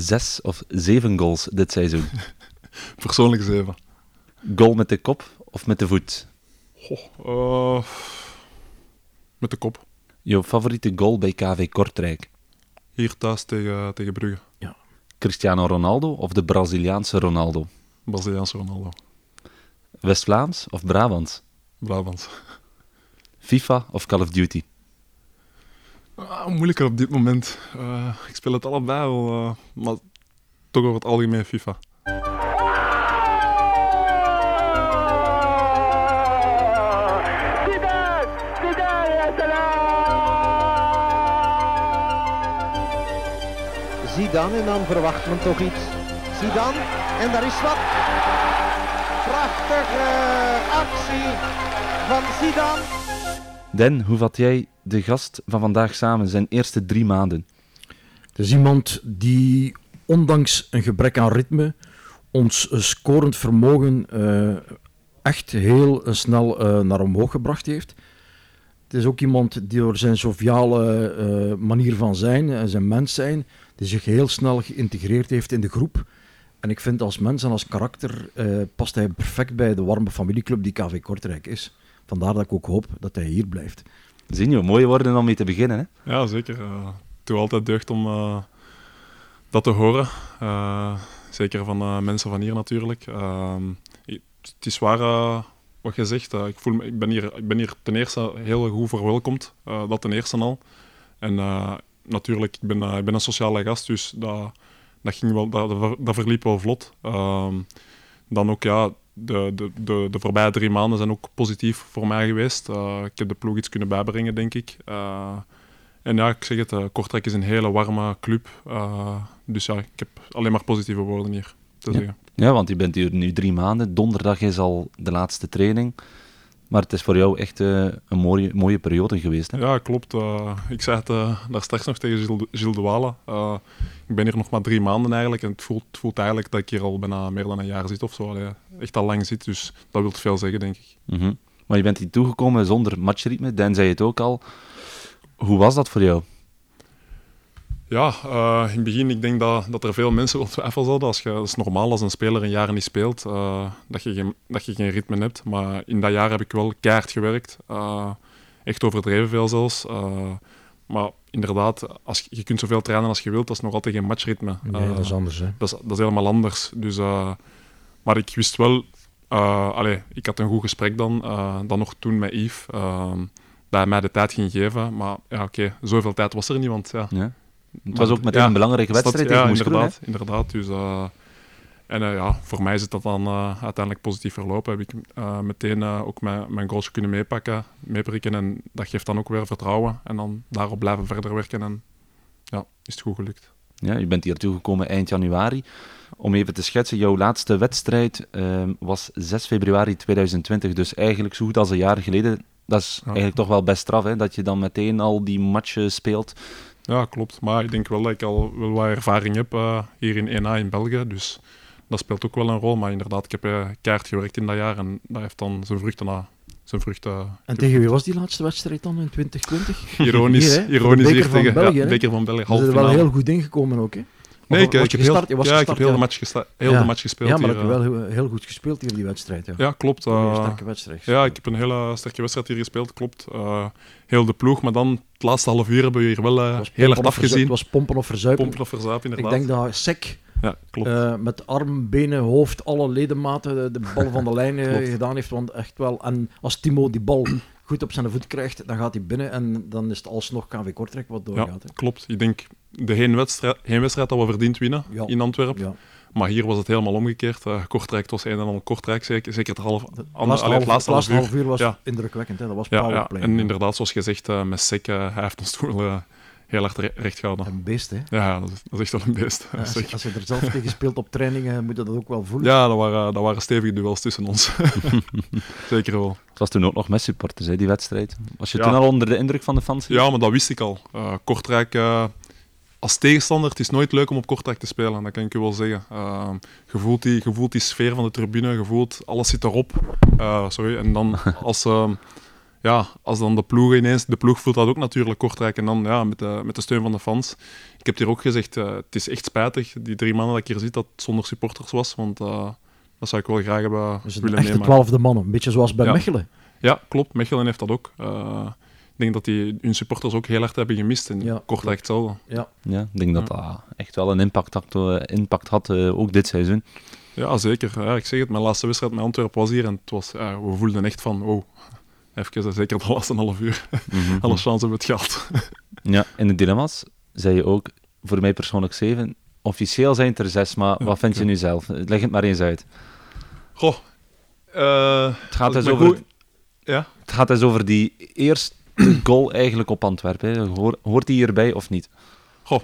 zes of zeven goals dit seizoen? Persoonlijk zeven. Goal met de kop of met de voet? Goh, eh, met de kop. Jouw favoriete goal bij KV Kortrijk? Hier thuis tegen, tegen Brugge. Cristiano Ronaldo of de Braziliaanse Ronaldo? Braziliaanse Ronaldo. West-Vlaams of Brabant? Brabant. FIFA of Call of Duty? Ah, moeilijker op dit moment. Eh, ik speel het allebei wel, eh, maar toch over het algemeen FIFA. Zidane en dan verwacht men toch iets. Zidane en daar is wat. Prachtige actie van Zidane. Den, hoe vat jij de gast van vandaag samen, zijn eerste drie maanden? Het is iemand die, ondanks een gebrek aan ritme, ons scorend vermogen eh, echt heel eh, snel eh, naar omhoog gebracht heeft. Het is ook iemand die door zijn joviale eh, manier van zijn zijn mens zijn, die zich heel snel geïntegreerd heeft in de groep. En ik vind als mens en als karakter past hij perfect bij de warme familieclub die KV Kortrijk is. Vandaar dat ik ook hoop dat hij hier blijft. Zinjo, mooie woorden om mee te beginnen. Hè? Ja, zeker. Eh, het doet altijd deugd om eh, dat te horen. Eh, zeker van eh, mensen van hier natuurlijk. Ehm, het is waar eh, wat je zegt. Eh, ik, voel me, ik, ben hier, ik ben hier ten eerste heel goed verwelkomd. eh, dat ten eerste al. En eh, natuurlijk, ik ben, eh, ik ben een sociale gast, dus dat, dat, ging wel, dat, dat verliep wel vlot. Ehm, dan ook, ja, de, de, de, de voorbije drie maanden zijn ook positief voor mij geweest. Eh, ik heb de ploeg iets kunnen bijbrengen, denk ik. Eh, en ja, ik zeg het, eh, Kortrijk is een hele warme club. Dus ja, ik heb alleen maar positieve woorden hier te Ja. zeggen. Ja, want je bent hier nu drie maanden. Donderdag is al de laatste training. Maar het is voor jou echt eh, een mooie, mooie periode geweest. Hè? Ja, klopt. Eh, ik zei het eh, daar straks nog tegen Gilles, Gilles de Walen. Ik ben hier nog maar drie maanden eigenlijk. En het voelt, het voelt eigenlijk dat ik hier al bijna meer dan een jaar zit of zo. Allee, echt al lang zit, dus dat wil veel zeggen, denk ik. Mhm. Maar je bent hier toegekomen zonder matchritme. Dan zei het ook al. Hoe was dat voor jou? Ja, eh, in het begin, ik denk dat, dat er veel mensen wel twijfels hadden. Als je, dat is normaal als een speler een jaar niet speelt, eh, dat, je geen, dat je geen ritme hebt. Maar in dat jaar heb ik wel keihard gewerkt. Eh, echt overdreven veel zelfs. Eh, maar inderdaad, als, je kunt zoveel trainen als je wilt, dat is nog altijd geen matchritme. Nee, dat is anders. Hè. dat is, dat is helemaal anders. Dus, eh, maar ik wist wel... eh allee, ik had een goed gesprek dan, eh, dan nog toen met Yves. dat hij mij de tijd ging geven. Maar ja, oké, zoveel tijd was er niet, want ja... Ja? Het was ook meteen een belangrijke wedstrijd tegen inderdaad. inderdaad dus, eh, en eh, ja, voor mij is het dat dan eh, uiteindelijk positief verlopen. Heb ik meteen ook mijn, mijn goalsje kunnen meepakken, meeprikken. En dat geeft dan ook weer vertrouwen. En dan daarop blijven verder werken. En ja, is het goed gelukt. Ja, je bent hier toegekomen eind januari. Om even te schetsen, jouw laatste wedstrijd ehm, was 6 februari 2020. Dus eigenlijk zo goed als een jaar geleden. Dat is eigenlijk toch wel best straf, hè? Dat je dan meteen al die matchen speelt. Ja, klopt. Maar ik denk wel dat ik al wel wat ervaring heb eh, hier in 1A in België. Dus dat speelt ook wel een rol. Maar inderdaad, ik heb uh, keihard gewerkt in dat jaar. En dat heeft dan zijn vruchten na. Zijn vruchten, En tegen wie was die laatste wedstrijd dan in 2020? Ironisch, Hier, ironisch hier tegen België, ja, beker van België. Ze zijn er wel heel goed ingekomen ook, hè? Nee, ik, was ik je heb heel, gestart? Je was ja, ik heb heel, ja. de match gesta- heel Ja. de match gespeeld. Ja, maar hier, heb je eh. wel heel, goed gespeeld hier, die wedstrijd. Ja, Ja, klopt. Een eh, sterke wedstrijd. ja, ik heb een hele sterke wedstrijd hier gespeeld, klopt. Eh, heel de ploeg, maar dan het laatste half uur hebben we hier wel heel hard afgezien. Het was pompen of verzuipen. Pompen of verzuipen, ik inderdaad. denk dat Sek Ja, klopt. met arm, benen, hoofd, alle ledematen de, bal van de lijn gedaan heeft. Want echt wel, en als Timo die bal goed op zijn voet krijgt, dan gaat hij binnen en dan is het alsnog KV Kortrijk wat ja, doorgaat. hè. klopt. Ik denk de heenwedstrijd, heenwedstrijd dat we verdiend winnen Ja. in Antwerpen. Ja. Maar hier was het helemaal omgekeerd. Eh, Kortrijk het was een en al Kortrijk, zeker, zeker het half, ander- laatste, allee, half, het laatste laatste half half uur. uur was Ja. indrukwekkend. Hè. Dat was Ja, ja, powerplay. en inderdaad, zoals gezegd, eh met Sek, eh, hij heeft ons toen heel hard re- recht gehouden. Een beest, hè. Ja, dat is, dat is echt wel een beest. Ja, als, je, als je er zelf tegen speelt op trainingen, moet je dat ook wel voelen. Ja, dat waren, dat waren stevige duels tussen ons. Zeker wel. Het was toen ook nog met supporters, hè, die wedstrijd. Was je Ja. toen al onder de indruk van de fans? Ja, maar dat wist ik al. Eh, Kortrijk, als tegenstander, het is nooit leuk om op Kortrijk te spelen, dat kan ik u wel zeggen. Eh, je, voelt die, je voelt die sfeer van de tribune, je voelt alles zit erop. Eh, sorry, en dan als, eh, ja, als dan de ploeg ineens... De ploeg voelt dat ook natuurlijk, Kortrijk. En dan ja, met, de, met de steun van de fans. Ik heb hier ook gezegd, eh, het is echt spijtig, die drie mannen dat ik hier zit, dat het zonder supporters was. Want eh, dat zou ik wel graag hebben Dus willen echte meemaken. twaalfde mannen, een beetje zoals bij Ja. Mechelen. Ja, klopt. Mechelen heeft dat ook. Ik denk dat die hun supporters ook heel hard hebben gemist. En Ja, Kortrijk hetzelfde. Ja. Ja, ik denk dat dat echt wel een impact had, eh, impact had eh, ook dit seizoen. Ja, zeker. Ja, ik zeg het, mijn laatste wedstrijd met Antwerpen was hier en het was, ja, we voelden echt van, wow, even, eh, zeker de laatste half uur, Mhm. alle chance hebben we het gehad. Ja, in de dilemma's zei je ook, voor mij persoonlijk zeven. Officieel zijn het er zes, maar Ja, wat vind je nu zelf? Leg het maar eens uit. Goh, eh, Het gaat, dus over, goed- Ja? het gaat dus over die eerste goal eigenlijk op Antwerpen. hè. Hoor- hoort die hierbij of niet? Goh,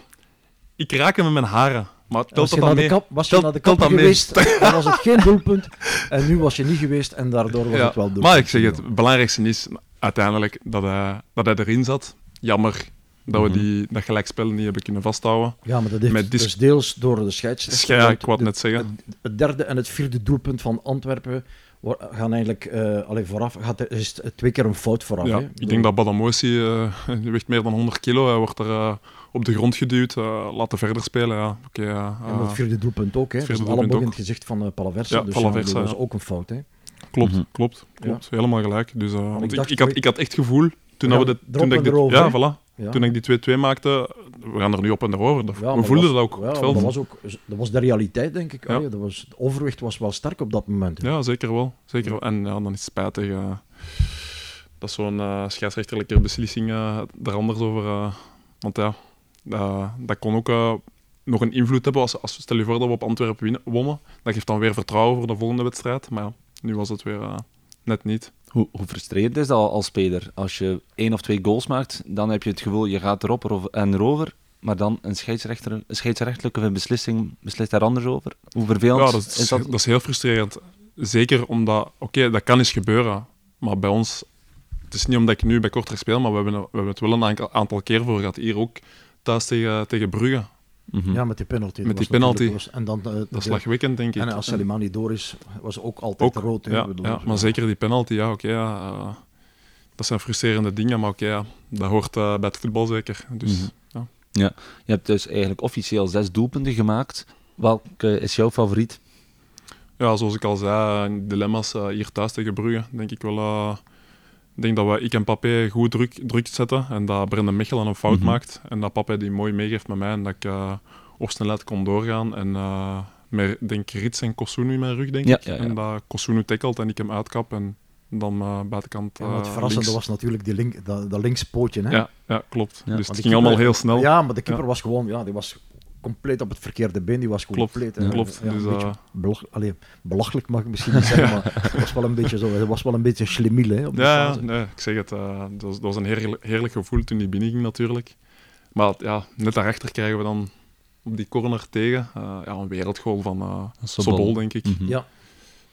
ik raak hem met mijn haren, maar Was je, naar dan de, kap, was je Telt- naar de geweest, dan was het geen doelpunt. En nu was je niet geweest en daardoor was Ja, het wel doelpunt. Maar ik zeg het, het belangrijkste is uiteindelijk dat hij, dat hij erin zat. Jammer dat we Mhm. die, dat gelijkspel niet hebben kunnen vasthouden. Ja, maar dat heeft Met dis- dus deels door de scheidsrechter. Ja, ik wou het de- net zeggen. Het, het derde en het vierde doelpunt van Antwerpen gaan eigenlijk eh allee, vooraf. Gaat, is het twee keer een fout vooraf. Ja, hè. ik denk dat Badamosi, eh die weegt meer dan 100 kilo, hij wordt er eh, op de grond geduwd, eh, laten verder spelen. Ja. Oké, ja, En het eh, vierde doelpunt ook. Hè. het Dat vierde is allemaal doelpunt in ook. het gezicht van uh, Palaversa. Ja, dus Palaversa, dat ja. ook een fout. Hè. klopt, Mhm. klopt, klopt. Helemaal gelijk. Dus, eh, ik, dacht ik, had, ik had echt het gevoel, toen, We dat we toen dat en ik dit, erover, ja, voilà. Ja. toen ik die 2-2 maakte, we gaan er nu op en erover. Dat- Ja, maar we voelden was- dat ook ja, het veld. Dat was, ook, dat was de realiteit, denk ik. Ja. Allee, dat was, het overwicht was wel sterk op dat moment. hè. Ja, zeker wel. Zeker wel. En ja, dan is het spijtig dat zo'n eh scheidsrechterlijke beslissing eh er anders over... eh, want ja, dat, dat kon ook nog een invloed hebben. Als, als, stel je voor dat we op Antwerpen wonnen, dat geeft dan weer vertrouwen voor de volgende wedstrijd. Maar ja, nu was het weer net niet. Hoe, hoe frustrerend is dat als speler? Als je één of twee goals maakt, dan heb je het gevoel, je gaat erop en erover. Maar dan een, scheidsrechter, een scheidsrechtelijke beslissing beslist daar anders over. Hoe vervelend Ja, dat is, is, dat? dat is heel frustrerend. Zeker omdat, oké, dat kan eens gebeuren. Maar bij ons, het is niet omdat ik nu bij Kortrijk speel, maar we hebben, we hebben het wel een aantal, aantal keer voor gehad. Hier ook thuis tegen, tegen Brugge. Mhm. Ja, met die penalty. Met die penalty. was- En dan, eh, Dat de- lachwekkend, denk ik. En als Salimani door is, was ook altijd ook, rood. ja, bedoel, ja, maar zeker die penalty, ja, oké. ja, eh, dat zijn frustrerende dingen, maar oké, ja, dat hoort eh, bij het voetbal zeker. Dus, Mhm. ja. Je hebt dus eigenlijk officieel zes doelpunten gemaakt. Welke is jouw favoriet? ja, zoals ik al zei, dilemma's eh, hier thuis tegen Brugge, denk ik wel... ik denk dat we, ik en Papé goed druk, druk zetten en dat Brendan Mechelen een fout Mhm. maakt. En dat Papé die mooi meegeeft met mij en dat ik eh, op snelheid kon doorgaan. En eh met, denk Rits en Kosunu in mijn rug, denk Ja, ik. ja, ja. En dat Kosunu tackelt en ik hem uitkap en dan eh, buitenkant Ja, maar het verrassende links. was natuurlijk die link, dat, dat linkspootje. Hè? Ja, ja, klopt. Ja. Dus het ging allemaal heel snel. Ja, maar de keeper was gewoon, ja, die was compleet op het verkeerde been. Die was Klopt, compleet. ja. eh, klopt. Ja, Dus, een beetje eh, belach- allee, belachelijk mag ik misschien niet zeggen, maar het was wel een beetje zo. Het was wel een beetje schlemiel, hè, op Ja, nee, ik zeg het. eh, dat, was, dat was een heerlijk, heerlijk gevoel toen die binnenging natuurlijk. Maar ja, net daarachter krijgen we dan op die corner tegen eh, ja, een wereldgoal van eh Sobol. Sobol, denk ik. Mhm. Ja.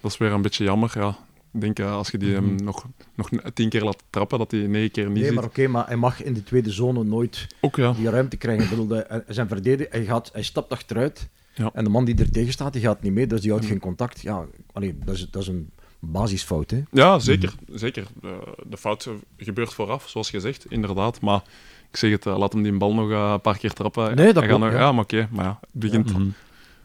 Dat is weer een beetje jammer. Ja. Ik denk eh, als je die hem Mhm. nog, nog tien keer laat trappen, dat hij negen keer niet Nee, ziet. maar oké, maar hij mag in de tweede zone nooit Ook ja. die ruimte krijgen. Ik bedoel, hij- hij- zijn verdediger, hij, gaat, hij stapt achteruit Ja. en de man die er tegen staat, die gaat niet mee, dus die houdt Mhm. geen contact. Ja, allee, dat, is, dat is een basisfout, hè. Ja, zeker. zeker. Eh, de fout gebeurt vooraf, zoals gezegd, inderdaad. Maar ik zeg het, eh, laat hem die bal nog eh, een paar keer trappen. Nee, dat nog- ja. Ja, maar oké. maar ja, het begint Mhm.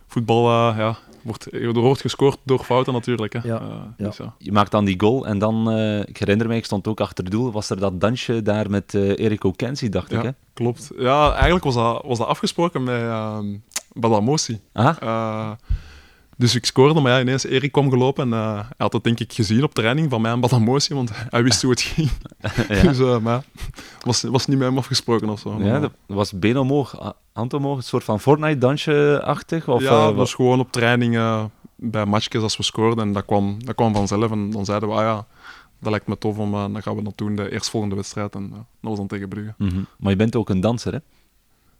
voetbal, eh, ja, wordt, er wordt gescoord door fouten natuurlijk. Hè. Ja, Eh, ja. Je maakt dan die goal en dan, eh, ik herinner mij, ik stond ook achter het doel, was er dat dansje daar met eh Erik Okensi, dacht ik. Hè? Ja, klopt. Ja, eigenlijk was dat, was dat afgesproken met ehm Badamosi. Ah, Eh, dus ik scoorde, maar ja, ineens Erik kwam gelopen en eh, hij had het denk ik gezien op training van mij en Badamosi, want hij wist hoe het ging. ja. Dus, eh, maar was, was niet met hem afgesproken of zo. ja, dat was been omhoog, hand omhoog, een soort van Fortnite-dansje-achtig? Of, ja, eh, dat wat- was gewoon op training eh, bij matchjes als we scoorden en dat kwam, dat kwam vanzelf. En dan zeiden we, ah ja, dat lijkt me tof, om, eh, dan gaan we dat doen, de eerstvolgende wedstrijd. En eh, dat was dan tegen Brugge. Mhm. Maar je bent ook een danser, hè?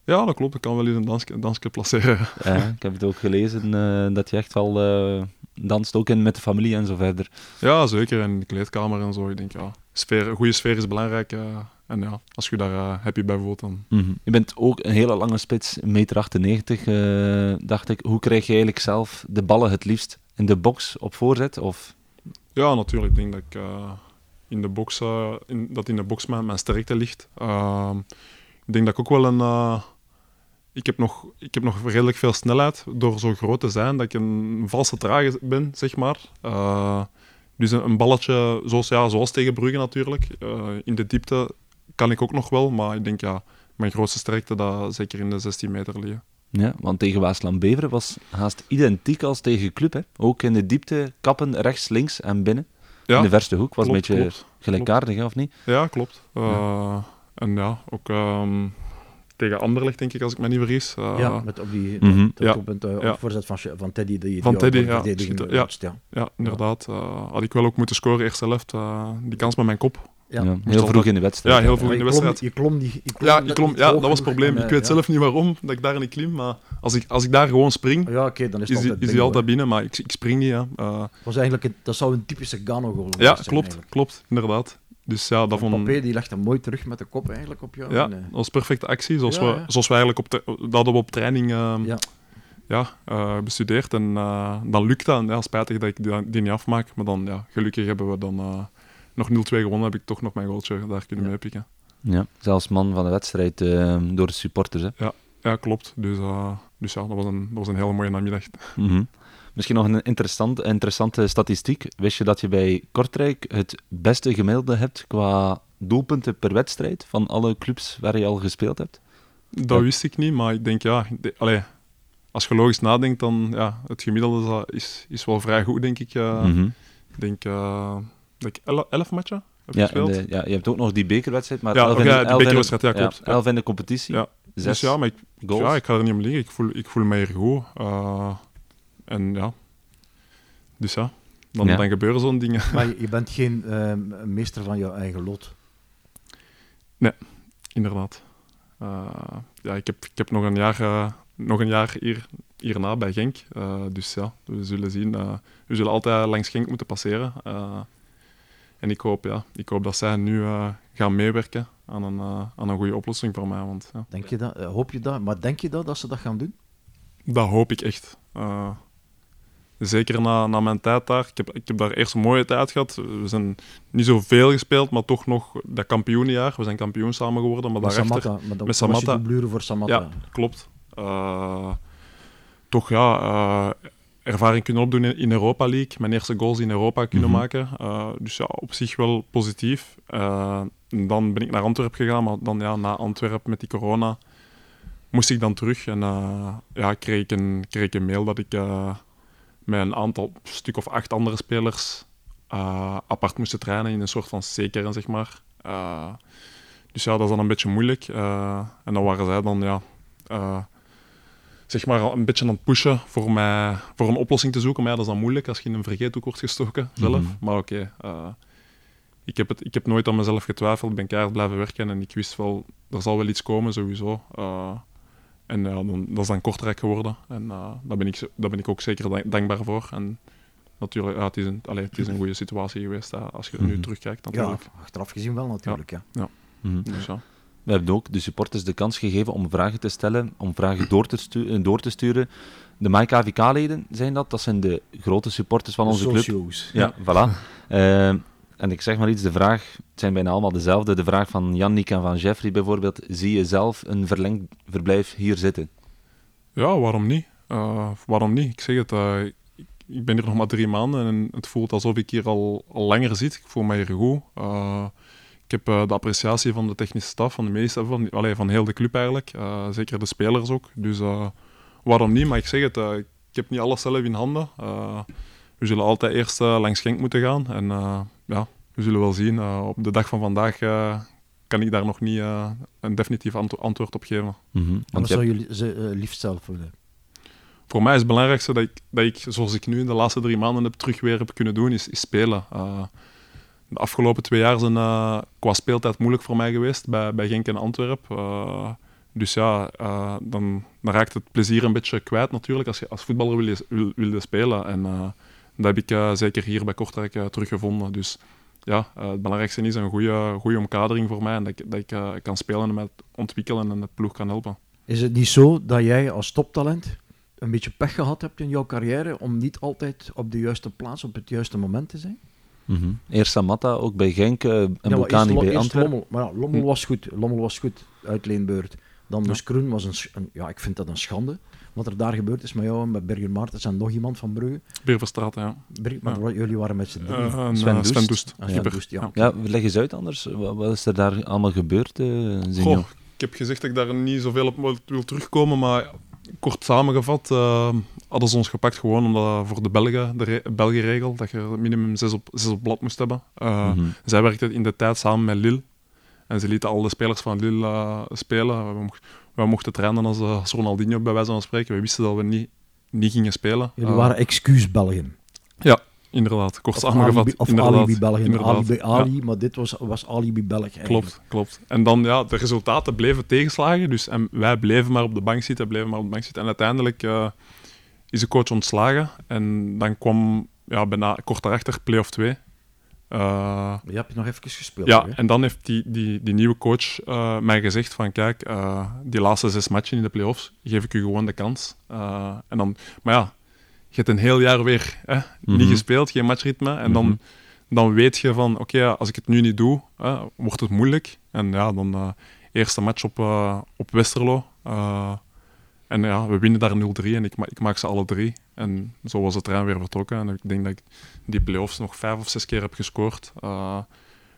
Ja, dat klopt. Ik kan wel eens een dansje, dansje placeren. Ja, ik heb het ook gelezen eh, dat je echt wel eh, danst, ook in, met de familie en zo verder. Ja, zeker. In de kleedkamer en zo. Ik denk, ja, sfeer, een goede sfeer is belangrijk. eh, en ja, als je daar eh, happy bij voelt, dan... Mhm. Je bent ook een hele lange spits, 1,98 meter, 98, eh, dacht ik. Hoe krijg je eigenlijk zelf de ballen het liefst? In de box op voorzet? Of... Ja, natuurlijk. Ik denk dat ik... in de box, eh, in, dat in de box mijn, mijn sterkte ligt. Ehm, ik denk dat ik ook wel een. ik, heb nog, ik heb nog redelijk veel snelheid door zo groot te zijn dat ik een valse trage ben, zeg maar. Dus een, een balletje, zoals, ja, zoals tegen Brugge natuurlijk. Eh, in de diepte kan ik ook nog wel, maar ik denk ja, mijn grootste sterkte dat zeker in de 16 meter liggen. Ja, want tegen Waasland Beveren was haast identiek als tegen Club. Hè. Ook in de diepte, kappen rechts, links en binnen. Ja, in de verste hoek was klopt, een beetje klopt. gelijkaardig, of niet? Ja, klopt. Eh, En ja, ook ehm, tegen Anderlecht, denk ik, als ik me niet vergis. Eh, ja, met op die Ja. doelpunt, eh, op Ja. voorzet van, van Teddy. Die, Van die Teddy, ja, verdediging schiet- ja. ja. Ja, inderdaad. Eh, had ik wel ook moeten scoren, eerste helft. eh, die kans met mijn kop. Ja. Ja, heel vroeg in de wedstrijd. Ja, heel vroeg. In de wedstrijd. je klom die, je klom Ja, klom, ja dat was het probleem. en, Ik eh, weet ja. zelf niet waarom dat ik daar niet klim. Maar als ik, als ik daar gewoon spring, Ja, oké, dan is het is, die, altijd is die altijd binnen. Maar ik, ik spring niet. Ja, Eh, was eigenlijk een- dat zou een typische Gano-goal ja zijn, klopt, eigenlijk. klopt. Inderdaad. Dus ja, dat vond Papé die legt hem mooi terug met de kop eigenlijk op jou. Ja, en, eh, dat was perfecte actie. Zoals, Ja, we, ja. zoals we eigenlijk op, dat hadden we op training ehm, Ja. ja. eh, bestudeerd. En eh, dan lukt dat. En ja, spijtig dat ik die, die niet afmaak. Maar dan, ja, gelukkig hebben we dan eh, nog 0-2 gewonnen. Heb ik toch nog mijn goaltje daar kunnen Ja. meepikken. Ja, zelfs man van de wedstrijd eh, door de supporters. Hè. Ja, klopt. Dus, eh, dus ja, dat was, een, dat was een hele mooie namiddag. Mhm. Misschien nog een interessant, interessante statistiek. Wist je dat je bij Kortrijk het beste gemiddelde hebt qua doelpunten per wedstrijd van alle clubs waar je al gespeeld hebt? Dat wist ik niet, maar ik denk ja, allee, als je logisch nadenkt, dan ja, het gemiddelde is, is, wel vrij goed, denk ik. Mhm. Ik denk eh, dat ik elf, elf matchen heb ja, gespeeld. de- ja, je hebt ook nog die bekerwedstrijd, maar Ja, elf, oké, in, de, bekerwedstrijd, ja, klopt. Ja. elf in de competitie, Ja. zes Dus ja, maar ik, goals. ja, ik ga er niet om liggen. Ik voel, ik voel me hier goed. Eh, en ja, dus ja, dan, Ja. dan gebeuren zo'n dingen. Maar je, je bent geen ehm, meester van jouw eigen lot. Inderdaad. Eh, ja, ik heb, ik heb nog een jaar, eh, nog een jaar hier, hierna bij Genk. Eh, dus ja, we zullen zien. eh, we zullen altijd langs Genk moeten passeren. Eh, en ik hoop, ja, ik hoop dat zij nu eh, gaan meewerken aan een, aan een goede oplossing voor mij. Want ja, Denk je dat? Hoop je dat? Maar denk je dat, dat ze dat gaan doen? dat hoop ik echt. Zeker na, na mijn tijd daar. Ik heb, ik heb daar eerst een mooie tijd gehad. We zijn niet zoveel gespeeld, maar toch nog dat kampioenjaar. We zijn kampioen samen geworden, maar Met daarachter... Samatta. Maar met Samatta. voor Samatta. Ja, klopt. Eh, toch ja, eh, ervaring kunnen opdoen in, Europa League. Mijn eerste goals in Europa kunnen Mhm. maken. Eh, dus ja, op zich wel positief. Dan ben ik naar Antwerpen gegaan, maar dan ja, na Antwerpen met die corona moest ik dan terug. En ja, kreeg ik, een, kreeg ik een mail dat ik met een aantal, stuk of acht andere spelers eh, apart moest trainen in een soort van C-kern, zeg maar. Eh, dus ja, dat is dan een beetje moeilijk. Eh, en dan waren zij dan ja, zeg maar een beetje aan het pushen voor, mij, voor een oplossing te zoeken. Maar ja, dat is dan moeilijk als je in een vergeethoek wordt gestoken zelf. Mhm. Maar oké, ik, heb het, ik heb nooit aan mezelf getwijfeld. Ik ben keihard blijven werken en ik wist wel, er zal wel iets komen sowieso. Eh, en ja, dan, dat is dan Kortrijk geworden. En eh, daar, ben ik, daar ben ik ook zeker dank- dankbaar voor. En natuurlijk, ja, het, is een, allee, het is een goede situatie geweest hè, als je er nu Mhm. terugkijkt Ja, achteraf gezien wel natuurlijk. Ja. Mhm. Dus ja. We hebben ook de supporters de kans gegeven om vragen te stellen, om vragen door te, stu- eh, door te sturen. De MyKVK-leden zijn dat, dat zijn de grote supporters van onze club. Socio's. Ja, voilà. Eh, en ik zeg maar iets, de vraag, het zijn bijna allemaal dezelfde. De vraag van Yannick en van Jeffrey bijvoorbeeld, zie je zelf een verlengd verblijf hier zitten? Ja, waarom niet? Eh, waarom niet? Ik zeg het, eh, ik, ben hier nog maar drie maanden en het voelt alsof ik hier al, langer zit. Ik voel me hier goed. Eh, ik heb de appreciatie van de technische staf, van de meeste, van, allee, van heel de club eigenlijk. Zeker de spelers ook. Dus waarom niet? Maar ik zeg het, ik heb niet alles zelf in handen. We zullen altijd eerst langs Genk moeten gaan. En ja, we zullen wel zien. Eh, op de dag van vandaag eh, kan ik daar nog niet eh, een definitief ant- antwoord op geven. En wat zou hebt- je ze, liefst zelf willen? voor mij is het belangrijkste dat ik, dat ik, zoals ik nu in de laatste drie maanden heb terug weer heb kunnen doen, is, is spelen. Eh, de afgelopen twee jaar zijn eh, qua speeltijd moeilijk voor mij geweest bij, bij Genk en Antwerpen. Eh, dus ja, eh, dan, dan raakt het plezier een beetje kwijt natuurlijk. Als je als voetballer wil, je, wil, wil je spelen. En eh, dat heb ik eh, zeker hier bij Kortrijk eh, teruggevonden. Dus ja, eh, het belangrijkste is een goede, goede omkadering voor mij. En dat ik, dat ik kan spelen en met ontwikkelen en het ploeg kan helpen. Is het niet zo dat jij als toptalent een beetje pech gehad hebt in jouw carrière om niet altijd op de juiste plaats op het juiste moment te zijn? Mhm. Eerst Samatta, ook bij Genk en Ja, Bocani bij Antwerpen. Lommel. Maar ja, Lommel Hm. was goed. Lommel was goed, uitleenbeurt. Dan Ja. Moeskroen was een, sch- een- Ja, ik vind dat een schande. Wat er daar gebeurd is met jou en met Berger Maartens en nog iemand van Brugge. Beerverstraat, ja. Maar Ja. jullie waren met z'n drieën. Eh, en, Sven eh, Doest. Sven Doest. Ah, Doest, ja. Ja. Ja, leg eens uit anders. Wat, wat is er daar allemaal gebeurd, eh Zinjo? Goh, ik heb gezegd dat ik daar niet zoveel op wil- terugkomen, maar kort samengevat eh, hadden ze ons gepakt gewoon omdat voor de Belgen, de re- Belgenregel, dat je minimum zes op, zes op blad moest hebben. Eh, Mhm. Zij werkte in de tijd samen met Lille en ze lieten al de spelers van Lille eh, spelen. We, we mochten trainen als, eh, als Ronaldinho, bij wijze van spreken. We wisten dat we niet, niet gingen spelen. Jullie Eh, waren excuus Belgen. Ja, inderdaad. Kort samengevat. alibi, of inderdaad, alibi Belgen. Alibi Ja. Ali, maar dit was, was alibi Belg eigenlijk. Klopt, klopt. En dan, ja, de resultaten bleven tegenslagen. Dus en wij bleven maar op de bank zitten, bleven maar op de bank zitten. En uiteindelijk eh, is de coach ontslagen. En dan kwam, ja, bijna kort daarachter, play-off 2. Eh, Je hebt nog even gespeeld. ja, hè? en dan heeft die, die, die nieuwe coach eh, mij gezegd van, kijk, eh, die laatste zes matchen in de play-offs, geef ik u gewoon de kans. En dan, maar ja, je hebt een heel jaar weer hè, niet Mhm. gespeeld, geen matchritme. En dan, Mhm. dan weet je van, oké, als ik het nu niet doe, hè, wordt het moeilijk. En ja, dan eerste match op, op Westerlo. En ja, we winnen daar 0-3 en ik, ma ik maak ze alle drie. En zo was de trein weer vertrokken. En ik denk dat ik die play-offs nog vijf of zes keer heb gescoord. Eh,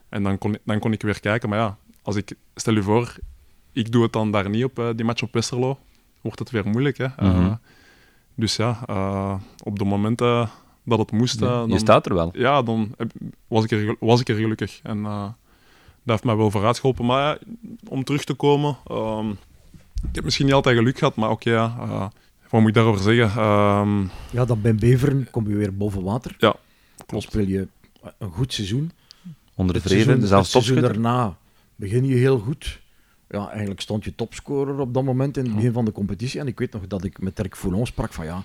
en dan kon, dan kon ik weer kijken. Maar ja, als ik, stel je voor, ik doe het dan daar niet op, eh, die match op Westerlo, wordt het weer moeilijk. Hè? Eh, Mhm. dus ja, op de momenten dat het moest, je dan, staat er wel. ja, dan heb- was ik er, was ik er gelukkig. En dat heeft mij wel vooruit geholpen. Maar ja, om terug te komen, ehm, ik heb misschien niet altijd geluk gehad, maar oké, ja, wat moet ik daarover zeggen? Ehm, Ja, dan bij Beveren kom je weer boven water. Ja, Dan klopt. speel je een goed seizoen. Onder Het vrede, seizoen, zelfs het seizoen daarna begin je heel goed. Ja, eigenlijk stond je topscorer op dat moment in het begin van de competitie. En ik weet nog dat ik met Dirk Foulon sprak van ja,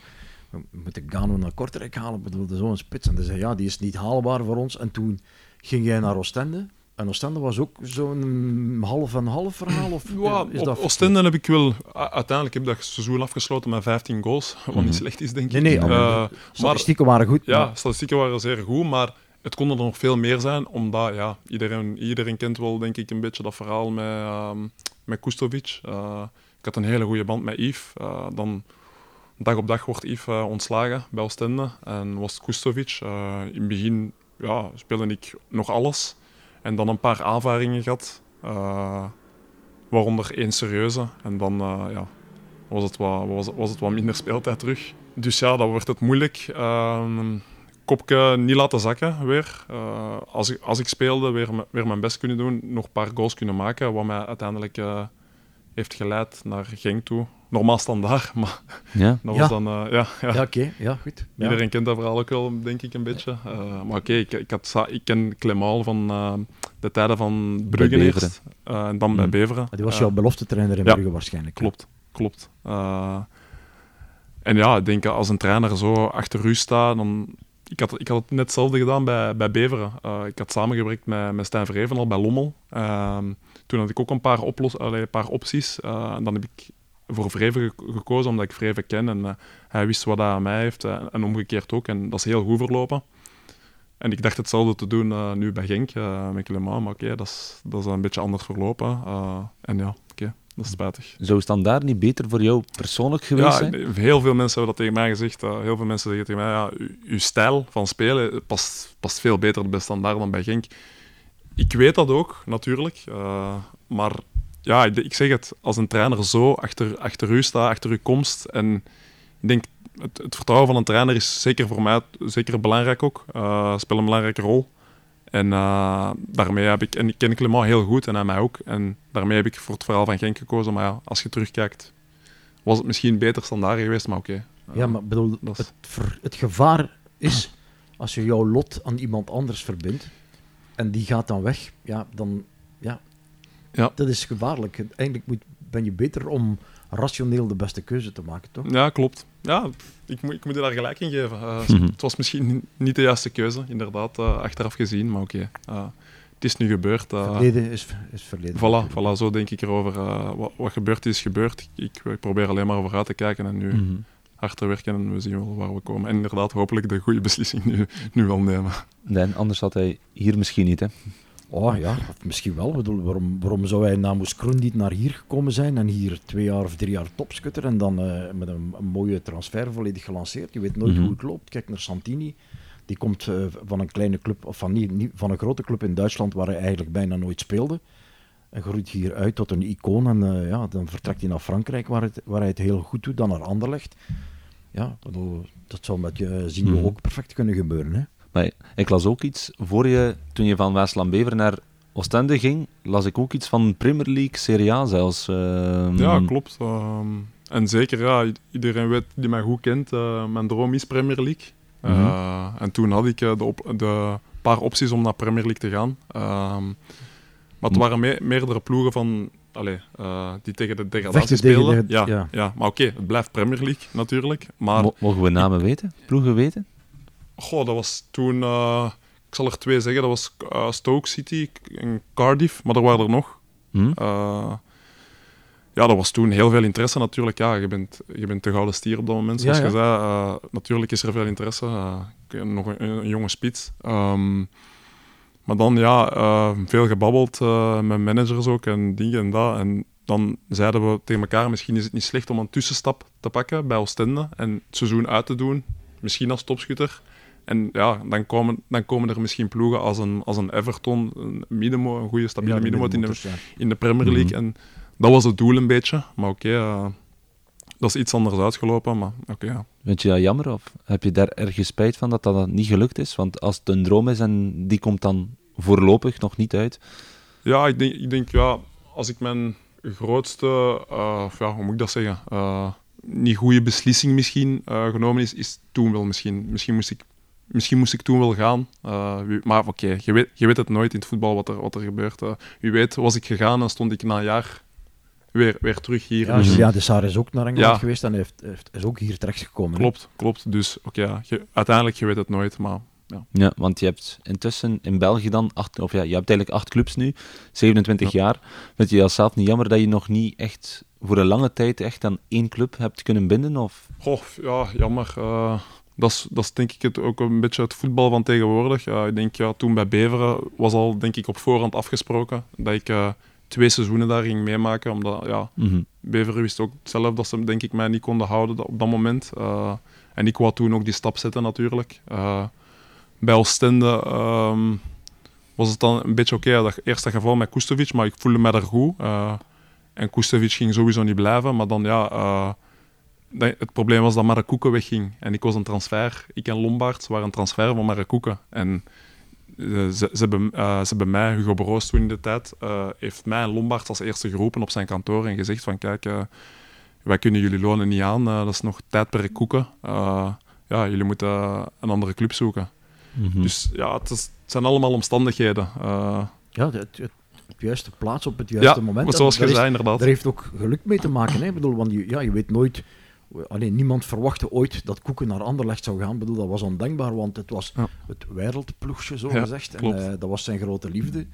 we moeten Gano naar Kortrijk halen. Ik bedoelde zo'n spits. En hij zei ja, die is niet haalbaar voor ons. En toen ging jij naar Oostende. En Oostende was ook zo'n half en half verhaal? Of ja, is dat Oostende heb ik wel... Uiteindelijk heb ik dat seizoen afgesloten met 15 goals, wat Mhm. niet slecht is, denk ik. Nee, nee, maar de statistieken waren goed. Ja, maar- statistieken waren zeer goed, maar het kon er nog veel meer zijn, omdat ja, iedereen, iedereen kent wel, denk ik, een beetje dat verhaal met, ehm met Kustovic. Eh, ik had een hele goede band met Yves. Eh, dan, dag op dag wordt Yves eh, ontslagen bij Oostende en was Kustovic. In het begin ja, speelde ik nog alles en dan een paar aanvaringen gehad, eh, waaronder één serieuze. En dan eh, ja, was, het wat, was, was het wat minder speeltijd terug. Dus ja, dan wordt het moeilijk. Ehm, kopje niet laten zakken weer. Eh, als, ik, als ik speelde, weer, weer mijn best kunnen doen. Nog een paar goals kunnen maken. Wat mij uiteindelijk heeft geleid naar Genk toe. Normaal standaard, maar Ja. dat Ja. was dan... eh, ja, ja. Ja, oké. Ja, goed. Ja. Iedereen kent dat verhaal ook wel, denk ik, een beetje. Eh, maar oké, ik, ik, had ik ken Clément van eh, de tijden van Brugge eerst. eh, en dan bij Mm. Beveren. Maar Die was jouw belofte trainer in ja. Brugge waarschijnlijk. Klopt, klopt. Eh, en ja, ik denk als een trainer zo achter u staat, dan... Ik had, ik had het net hetzelfde gedaan bij, bij Beveren. Eh, ik had samengewerkt met, met Stijn Verheven al bij Lommel. Ehm, toen had ik ook een paar, oplos, allee, een paar opties. Eh, en dan heb ik voor Vreven ge- gekozen, omdat ik Vreven ken. En eh, hij wist wat hij aan mij heeft. eh, en omgekeerd ook. En dat is heel goed verlopen. En ik dacht hetzelfde te doen eh, nu bij Genk, met Clément. Maar oké, dat, is, dat is een beetje anders verlopen. En ja, oké, dat is spijtig. Zou standaard niet beter voor jou persoonlijk geweest Ja, zijn? heel veel mensen hebben dat tegen mij gezegd. heel veel mensen zeggen tegen mij, ja, uw stijl van spelen past, past veel beter bij Standaard dan bij Genk. Ik weet dat ook, natuurlijk. maar ja, ik, zeg het, als een trainer zo achter, achter u staat, achter uw komst. En ik denk, het, het vertrouwen van een trainer is zeker voor mij zeker belangrijk ook. eh speelt een belangrijke rol. En eh, daarmee heb ik, en ik ken Clement heel goed en hij mij ook. En daarmee heb ik voor het verhaal van Genk gekozen. Maar ja, als je terugkijkt, was het misschien beter standaard geweest, maar oké. Ja, maar bedoel, dat is- het, ver- het gevaar is als je jouw lot aan iemand anders verbindt en die gaat dan weg, ja, dan ja, Ja. dat is gevaarlijk. Eigenlijk moet, ben je beter om rationeel de beste keuze te maken, toch? Ja, klopt. Ja, ik, moet- ik moet je daar gelijk in geven. Eh, Mhm. Het was misschien niet de juiste keuze, inderdaad, eh, achteraf gezien, maar oké. Eh, het is nu gebeurd. Verleden is, is verleden. voilà, voilà, zo denk ik erover. Eh, wat, wat gebeurd is, gebeurd. Ik, ik probeer alleen maar vooruit te kijken en nu Mhm. hard te werken en we zien wel waar we komen. En inderdaad, hopelijk de goede beslissing nu, nu wel nemen. Nee, anders had hij hier misschien niet. Hè. Oh ja, misschien wel. Ik bedoel, waarom, waarom zou hij namens Kroen niet naar hier gekomen zijn en hier twee jaar of drie jaar topscutter en dan eh, met een, een mooie transfer volledig gelanceerd? Je weet nooit Mhm. hoe het loopt. Kijk naar Santini. Die komt eh, van een kleine club, of van, niet, niet- van een grote club in Duitsland waar hij eigenlijk bijna nooit speelde. En groeit hier uit tot een icoon. En eh, ja, dan vertrekt hij naar Frankrijk waar, het, waar hij het heel goed doet, dan naar Anderlecht. Ja, bedoel, dat zou met je zien Mhm. ook perfect kunnen gebeuren. Hè? Maar ik las ook iets, voor je, toen je van Waasland-Bever naar Oostende ging, las ik ook iets van Premier League, Serie A zelfs. ehm. Ja, klopt. Ehm, en zeker, ja, iedereen weet die mij goed kent, eh, mijn droom is Premier League. Eh, Mhm. En toen had ik eh, de, op, de paar opties om naar Premier League te gaan. Ehm, maar het waren me- meerdere ploegen van, allee, eh, die tegen de degradatie speelden. de- ja, ja. ja. maar oké, het blijft Premier League natuurlijk. Maar Mo- Mogen we namen weten? Ploegen weten? Goh, dat was toen, eh, ik zal er twee zeggen, dat was eh, Stoke City en Cardiff, maar er waren er nog. Hm? Eh, ja, dat was toen heel veel interesse natuurlijk. Ja, je bent, je bent de gouden stier op dat moment, zoals Ja, je zei. Natuurlijk is er veel interesse. Nog een, een jonge spits. Ehm, maar dan, ja, veel gebabbeld met managers ook en dingen en dat. En dan zeiden we tegen elkaar, misschien is het niet slecht om een tussenstap te pakken bij Oostende en het seizoen uit te doen. Misschien als topschutter. En ja, dan komen, dan komen er misschien ploegen als een, als een Everton, een een goede stabiele Ja, in de, in de Premier League. Mhm. En dat was het doel een beetje. Maar oké, eh, dat is iets anders uitgelopen. Maar oké, ja. Vind je dat jammer of heb je daar ergens spijt van dat dat niet gelukt is? Want als het een droom is en die komt dan voorlopig nog niet uit. Ja, ik denk, ik denk ja, als ik mijn grootste, eh, ja, hoe moet ik dat zeggen, eh, niet goede beslissing misschien eh, genomen is, is toen wel misschien. Misschien moest ik, misschien moest ik toen wel gaan. Eh, maar oké, je, weet, je weet het nooit in het voetbal wat er, wat er gebeurt. Eh, wie weet, was ik gegaan en stond ik na een jaar weer, weer terug hier. Ja, Dus- de Saar is ook naar Engeland Ja. geweest en heeft, heeft, is ook hier terechtgekomen. hè. Klopt, klopt. Dus oké, ja, je- uiteindelijk, je weet het nooit, maar ja. Ja, want je hebt intussen in België dan, acht, of ja, je hebt eigenlijk acht clubs nu, 27 jaar. Vind je zelf niet jammer dat je nog niet echt voor een lange tijd echt aan één club hebt kunnen binden? Of? Goh, ja, jammer. Eh, dat, is, dat is denk ik het, ook een beetje het voetbal van tegenwoordig. Ik denk, ja, toen bij Beveren was al denk ik op voorhand afgesproken dat ik eh, twee seizoenen daar ging meemaken. Omdat ja, Mhm. Beveren wist ook zelf dat ze denk ik, mij niet konden houden op dat moment. Eh, en ik wou toen ook die stap zetten natuurlijk. Eh, bij Oostende ehm, was het dan een beetje oké. dat eerste geval met Kustovic, maar ik voelde me daar goed. En Kustovic ging sowieso niet blijven. Maar dan ja, het probleem was dat Marakoeken wegging. En ik was een transfer. Ik en Lombaerts waren een transfer van Marakoeken. En eh, ze, ze, hebben, eh, ze hebben mij, Hugo Broos toen in de tijd, eh, heeft mij en Lombaerts als eerste geroepen op zijn kantoor en gezegd van kijk, wij kunnen jullie lonen niet aan. dat is nog tijdperk koeken. Eh, ja, jullie moeten een andere club zoeken. Mhm. Dus ja, het, is- het zijn allemaal omstandigheden. Ja, het, het, op de juiste plaats op het juiste ja, moment. zoals je zei, inderdaad. Daar heeft ook geluk mee te maken. Hè? Ik bedoel, want je, ja, je weet nooit... Alleen niemand verwachtte ooit dat Koeken naar Anderlecht zou gaan. Ik bedoel, dat was ondenkbaar, want het was Ja. het wereldploegje, zo Ja, gezegd. En eh, dat was zijn grote liefde.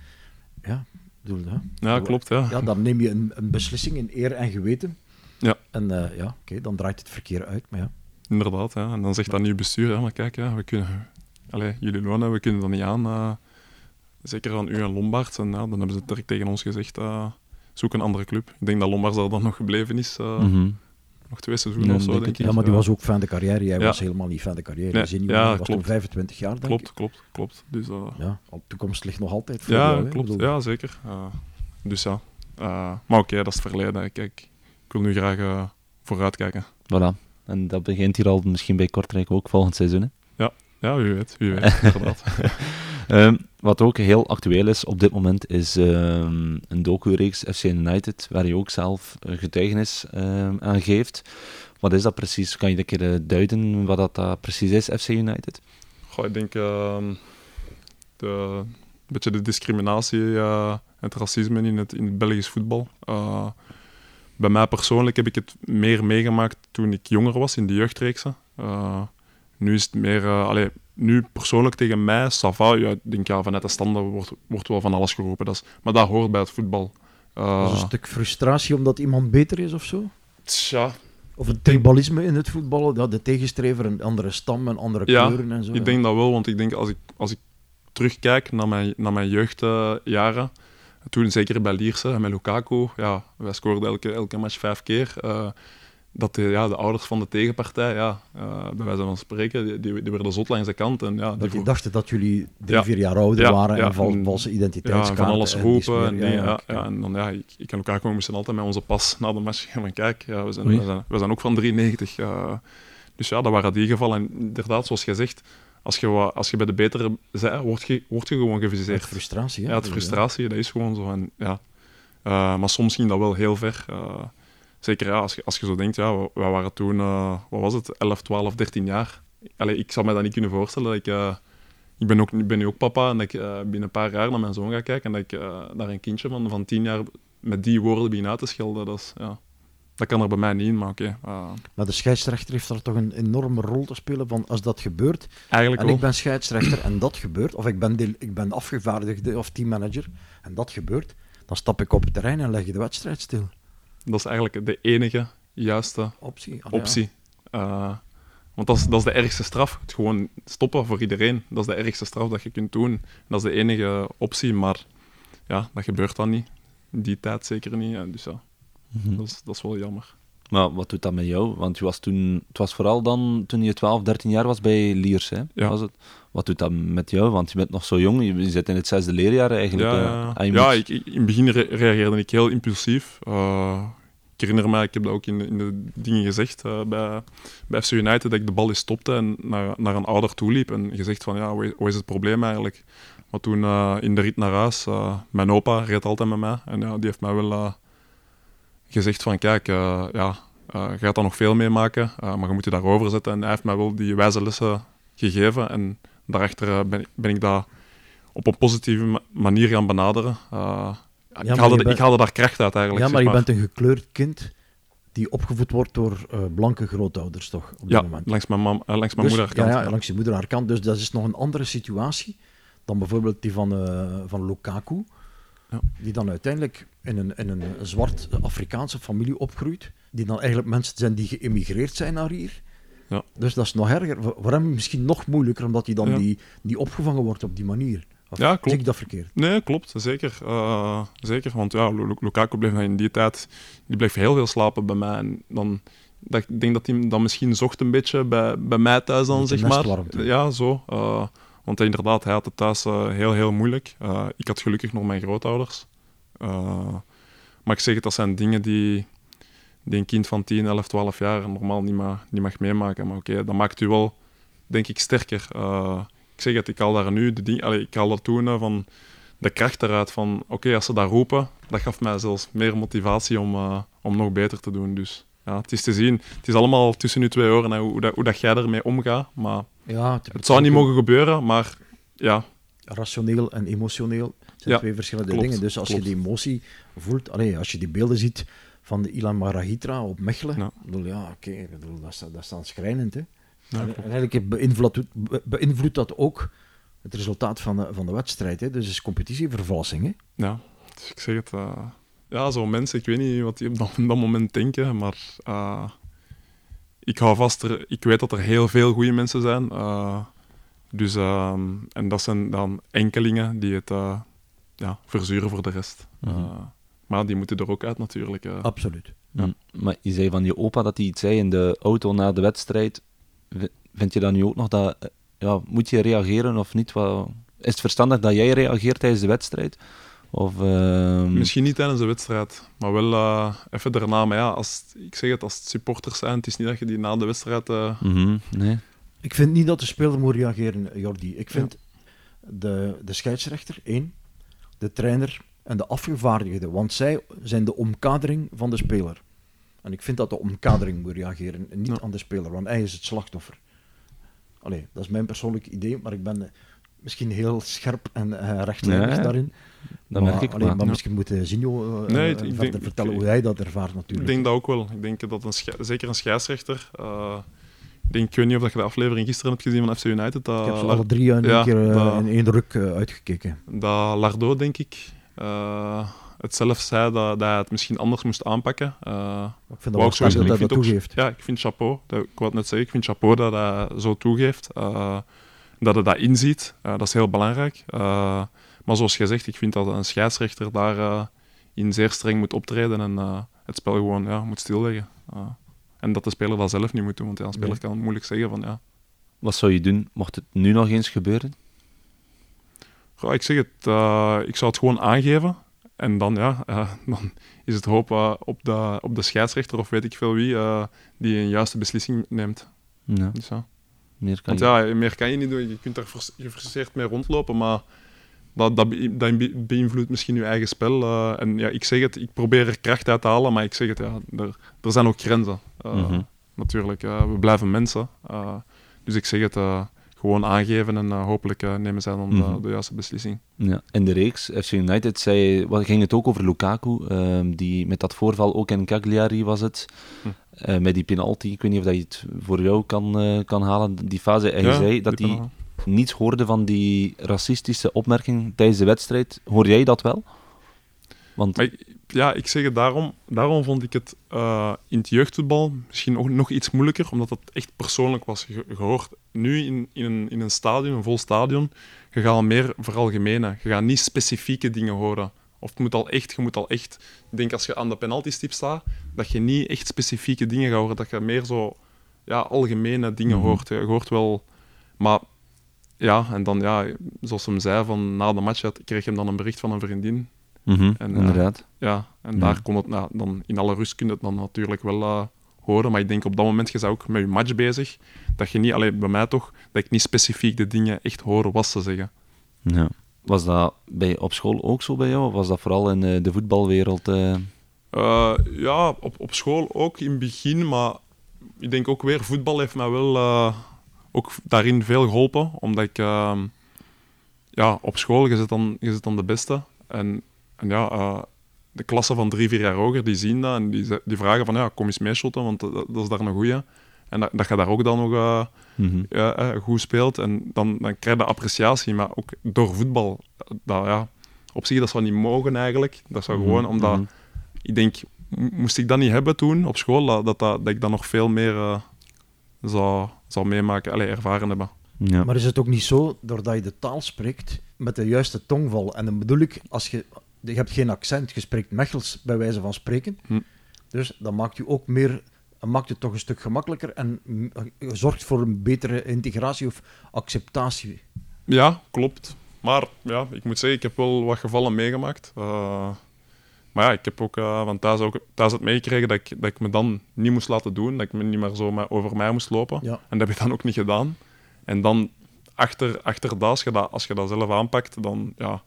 Ja, bedoel, ja. Ja, klopt. Ja. Ja, dan neem je een, een beslissing in eer en geweten. Ja. En eh, ja, oké, dan draait het verkeer uit. Maar ja, Inderdaad, ja. En dan zegt dat nieuw bestuur, ja, maar kijk, ja, we kunnen, allee, jullie lonen, we kunnen dat niet aan. eh, zeker aan u en Lombaerts. En ja, dan hebben ze direct tegen ons gezegd, eh, zoek een andere club. Ik denk dat Lombaerts daar dan nog gebleven is. eh, Mhm. Nog twee seizoenen Ja, of zo, denk ik. ja maar die was ook fan de carrière. Jij Ja. was helemaal niet fan de carrière. Nee, ja, was toen klopt. 25 jaar, denk Klopt, ik. klopt, klopt. Dus, eh, Ja, de toekomst ligt nog altijd voor ja, jou. hè. Klopt. bedoel, Ja, zeker. Eh, dus ja. Eh, maar oké, dat is het verleden. Kijk, ik wil nu graag eh, vooruitkijken. Voilà. En dat begint hier al misschien bij Kortrijk ook volgend seizoen. Hè? Ja, wie weet. Wie weet, inderdaad. Ehm, wat ook heel actueel is op dit moment, is ehm, een docu-reeks FC United, waar je ook zelf eh, getuigenis ehm, aan geeft. Wat is dat precies? Kan je een keer eh, duiden wat dat precies is, FC United? Goh, ik denk ehm, de, een beetje de discriminatie eh, en het racisme in het, in het Belgisch voetbal. Bij mij persoonlijk heb ik het meer meegemaakt toen ik jonger was, in de jeugdreeksen. Nu is het meer... allee, nu persoonlijk tegen mij, Sava, ja, ik denk ja, vanuit de standen wordt, wordt wel van alles geroepen. Dat is, maar dat hoort bij het voetbal. Eh, Dat is een stuk frustratie omdat iemand beter is of zo? tja, Of het tribalisme in het voetballen, dat de tegenstrever een andere stam en andere Ja, kleuren en zo. Ik denk dat wel, want ik denk als ik, als ik terugkijk naar mijn, naar mijn jeugdjaren, toen zeker bij Lierse en met Lukaku, ja, wij scoorden elke, elke match vijf keer. eh, dat de, ja, de ouders van de tegenpartij, ja, eh, bij wijze van spreken, die, die, die werden zot langs de kant. En, ja, die Dat die dachten dat jullie drie, Ja. vier jaar ouder Ja, waren ja, en val, en- valse ja, identiteitskaarten. van alles en die roepen. En, nee, ja, ja. ja, en dan, ja, ik, ik en Lukaku moesten altijd met onze pas na de match gaan van kijk, ja, we, zijn, we, zijn, we zijn ook van 93. eh, dus ja, dat waren die gevallen. En inderdaad, zoals je zegt, als je, als je bij de betere bent, word je, word je gewoon geviseerd. frustratie. Hè? Ja, het frustratie, dat is gewoon zo. En, ja. Eh, maar soms ging dat wel heel ver. Zeker ja, als, je, als je zo denkt, ja, we, we waren toen, eh, wat was het, 11, 12, 13 jaar. Allee, ik zou me dat niet kunnen voorstellen. Dat ik, eh, ik, ben ook, ik ben nu ook papa en dat ik eh, binnen een paar jaar naar mijn zoon ga kijken en dat ik naar een kindje van, van 10 jaar met die woorden begin uit te schelden. Dat, is, ja, dat kan er bij mij niet in, maar oké. Maar de scheidsrechter heeft daar toch een enorme rol te spelen van als dat gebeurt. eigenlijk En ik ben scheidsrechter en dat gebeurt, of ik ben, deel- ik ben afgevaardigde of teammanager en dat gebeurt, dan stap ik op het terrein en leg je de wedstrijd stil. Dat is eigenlijk de enige juiste Optie. Ja. optie. Eh, want dat is, dat is de ergste straf. Het gewoon stoppen voor iedereen. Dat is de ergste straf dat je kunt doen. Dat is de enige optie, maar ja, dat gebeurt dan niet. In die tijd zeker niet. En dus ja, Mhm. dat is, dat is wel jammer. Maar wat doet dat met jou? Want je was toen, het was vooral dan toen je 12, 13 jaar was bij Liers. Hè? Ja. Was het? Wat doet dat met jou? Want je bent nog zo jong, je, zit in het zesde leerjaar eigenlijk. Ja, eh, ja, ja moet- ik, in het begin re- reageerde ik heel impulsief. Eh, ik herinner mij, ik heb dat ook in de, in de dingen gezegd eh, bij, bij FC United, dat ik de bal eens stopte en naar, naar een ouder toe liep en gezegd van, ja, wat is- het probleem eigenlijk? Maar toen in de rit naar huis, mijn opa reed altijd met mij en ja, die heeft mij wel gezegd van, kijk, ja, je gaat daar nog veel meemaken, eh, maar je moet je daarover zetten. En hij heeft mij wel die wijze lessen gegeven en daarachter eh, ben, ben ik dat op een positieve ma- manier gaan benaderen. Eh, ik, haalde, bent- ik haalde daar kracht uit eigenlijk. Ja, maar zeg je bent een gekleurd kind die opgevoed wordt door eh, blanke grootouders, toch? Op Ja, moment. langs mijn, mam, langs mijn Dus- moeder. Ja, ja, langs je moeder haar kant. Dus dat is nog een andere situatie dan bijvoorbeeld die van, van Lukaku. Ja. Die dan uiteindelijk in een, in een zwart Afrikaanse familie opgroeit. Die dan eigenlijk mensen zijn die geëmigreerd zijn naar hier. Ja. Dus dat is nog erger. Voor hem misschien nog moeilijker, omdat hij dan Ja. die, die opgevangen wordt op die manier. Of Ja, klopt. Zie ik dat verkeerd? Nee, klopt, zeker. Eh, zeker, want ja, Lu- Lu- Lukaku bleef in die tijd die bleef heel veel slapen bij mij. En dan, dat, ik denk dat hij dan misschien zocht een beetje bij, bij mij thuis dan, zeg maar. Ja, zo. Eh, want inderdaad, hij had het thuis eh, heel, heel moeilijk. Ik had gelukkig nog mijn grootouders. Maar ik zeg het, dat zijn dingen die, die een kind van 10, 11, 12 jaar normaal niet, ma niet mag meemaken. Maar oké, dat maakt u wel, denk ik, sterker. Eh, ik zeg het, ik haal daar nu de ding, ik haal er toen van de kracht eruit van, oké, als ze dat roepen, dat gaf mij zelfs meer motivatie om, eh, om nog beter te doen. Dus ja, het is te zien. Het is allemaal tussen uw twee oren, hoe, hoe dat, hoe dat jij ermee omgaat. Maar Ja, het zou niet mogen gebeuren, maar ja, rationeel en emotioneel zijn Ja, twee verschillende klopt, dingen. Dus als klopt. je die emotie voelt, allee, als je die beelden ziet van de Ilan Marahitra op Mechelen, Ja. ik bedoel, ja, oké, ik bedoel, dat, dat is dan schrijnend. Hè? Ja, en, eigenlijk beïnvloedt, be- beïnvloedt dat ook het resultaat van de, van de wedstrijd. Hè? Dus het is competitievervalsing. Hè? Ja, dus ik zeg het. eh, ja, zo mensen, ik weet niet wat die op dat, op dat moment denken, maar eh, ik hou vast, er, ik weet dat er heel veel goede mensen zijn. eh, dus, ehm, en dat zijn dan enkelingen die het ja, verzuren voor de rest. Mhm. Maar die moeten er ook uit natuurlijk. Absoluut. Ja. Mm, Maar je zei van je opa dat hij iets zei in de auto na de wedstrijd. Vind je dan nu ook nog dat... eh, Ja, moet je reageren of niet? Wat, is het verstandig dat jij reageert tijdens de wedstrijd? Of, ehm, Misschien niet tijdens de wedstrijd, maar wel eh, even daarna. Maar ja, als, ik zeg het, als het supporters zijn, het is niet dat je die na de wedstrijd... eh, mhm, nee. Ik vind niet dat de speler moet reageren, Jordi. Ik vind de, de scheidsrechter, één, de trainer en de afgevaardigde, want zij zijn de omkadering van de speler. En ik vind dat de omkadering moet reageren en niet Ja. aan de speler, want hij is het slachtoffer. Allee, dat is mijn persoonlijk idee, maar ik ben eh, misschien heel scherp en eh rechtlijnig Ja, daarin. Dat maar, merk ik allee, maar. maar Ja. misschien moet eh, Zinho eh, Nee, ik verder denk- vertellen ik- hoe hij dat ervaart natuurlijk. Ik denk dat ook wel. Ik denk dat een zeker een scheidsrechter. eh, ik, denk, ik weet niet of dat je de aflevering gisteren hebt gezien van FC United. Dat, ik heb ze alle drie in één ja, keer dat- in één ruk eh, uitgekeken. dat Lardo, denk ik. Eh, het zelf zei dat, dat hij het misschien anders moest aanpakken. Uh, ik vind dat sterk dat hij dat ook- toegeeft. Ja, ik vind chapeau. Dat, ik wou net zeggen, ik vind chapeau dat hij zo toegeeft. eh, dat hij dat inziet. Dat is heel belangrijk. Eh, maar zoals je zegt, ik vind dat een scheidsrechter daar eh, in zeer streng moet optreden en eh, het spel gewoon ja, moet stilleggen. Eh, en dat de speler dat zelf niet moet doen, want ja, een speler Nee. kan moeilijk zeggen van ja, Wat zou je doen mocht het nu nog eens gebeuren? Goh, ik zeg het, eh, ik zou het gewoon aangeven. En dan, ja, eh, dan is het hoop eh, op, de, op de scheidsrechter of weet ik veel wie die een juiste beslissing neemt. Ja, Dus, ja. meer kan Want je. ja, meer kan je niet doen. Je kunt daar frus- gefrustreerd mee rondlopen, maar dat, dat, be- dat be- beïnvloedt misschien je eigen spel. en ja, ik zeg het, ik probeer er kracht uit te halen, maar ik zeg het, ja, er, er zijn ook grenzen. Mhm. Natuurlijk, we blijven mensen. dus ik zeg het, gewoon aangeven en eh, hopelijk eh, nemen zij dan Mhm. de, de juiste beslissing. Ja. In de reeks, FC United, zei, wat, ging het ook over Lukaku, ehm, die met dat voorval ook in Cagliari was het, Hm. eh, met die penalty. Ik weet niet of dat je het voor jou kan, kan halen, die fase. En Ja, zei dat hij niets hoorde van die racistische opmerking tijdens de wedstrijd. Hoor jij dat wel? Want Maar ik- ja, ik zeg het daarom. Daarom vond ik het eh, in het jeugdvoetbal misschien ook nog iets moeilijker, omdat het echt persoonlijk was ge- gehoord. Nu in, in, een, in een stadion, een vol stadion, je gaat meer veralgemenen. Je gaat niet specifieke dingen horen. Of het moet al echt, je moet al echt... Ik denk als je aan de penaltystip staat, dat je niet echt specifieke dingen gaat horen. Dat je meer zo ja, algemene dingen Mhm. hoort. Je hoort wel... Maar ja, en dan ja, zoals hem zei, van na de match had, kreeg hem dan een bericht van een vriendin. Mhm, En, eh, inderdaad. Ja, en Ja. daar kon het, nou, dan in alle rust kun je het dan natuurlijk wel eh, horen. Maar ik denk op dat moment, je bent ook met je match bezig, dat je niet, alleen bij mij toch, dat ik niet specifiek de dingen echt hoor was te zeggen. Ja. Was dat bij, op school ook zo bij jou? Of was dat vooral in eh, de voetbalwereld? ja, op, op school ook in het begin, maar ik denk ook weer, voetbal heeft mij wel ook daarin veel geholpen. Omdat ik, ehm, ja, op school, je zit dan, je zit dan de beste. En, en ja, eh, de klassen van drie, vier jaar hoger, die zien dat en die, die vragen van, ja, kom eens meeshotten, want dat, dat is daar een goeie. En dat, dat je daar ook dan nog eh, Mhm. ja, eh, goed speelt. En dan, dan krijg je appreciatie, maar ook door voetbal. Dat, ja, op zich, dat zou niet mogen eigenlijk. Dat zou gewoon, Mhm, omdat mhm. ik denk, moest ik dat niet hebben toen op school, dat, dat, dat, dat ik dan nog veel meer eh, zou, zou meemaken, allee, ervaren hebben. Ja. Maar is het ook niet zo, doordat je de taal spreekt met de juiste tongval? En dan bedoel ik, als je, je hebt geen accent, je spreekt Mechels bij wijze van spreken. Hm. Dus dat maakt je ook meer, maakt het toch een stuk gemakkelijker en je zorgt voor een betere integratie of acceptatie. Ja, klopt. Maar ja, ik moet zeggen, ik heb wel wat gevallen meegemaakt. Eh, maar ja, ik heb ook eh, van thuis, ook thuis het meegekregen dat ik, dat ik me dan niet moest laten doen, dat ik me niet meer zo over mij moest lopen. Ja. En dat heb ik dan ook niet gedaan. En dan achter, achter dat, als je dat, als je dat zelf aanpakt, dan, ja,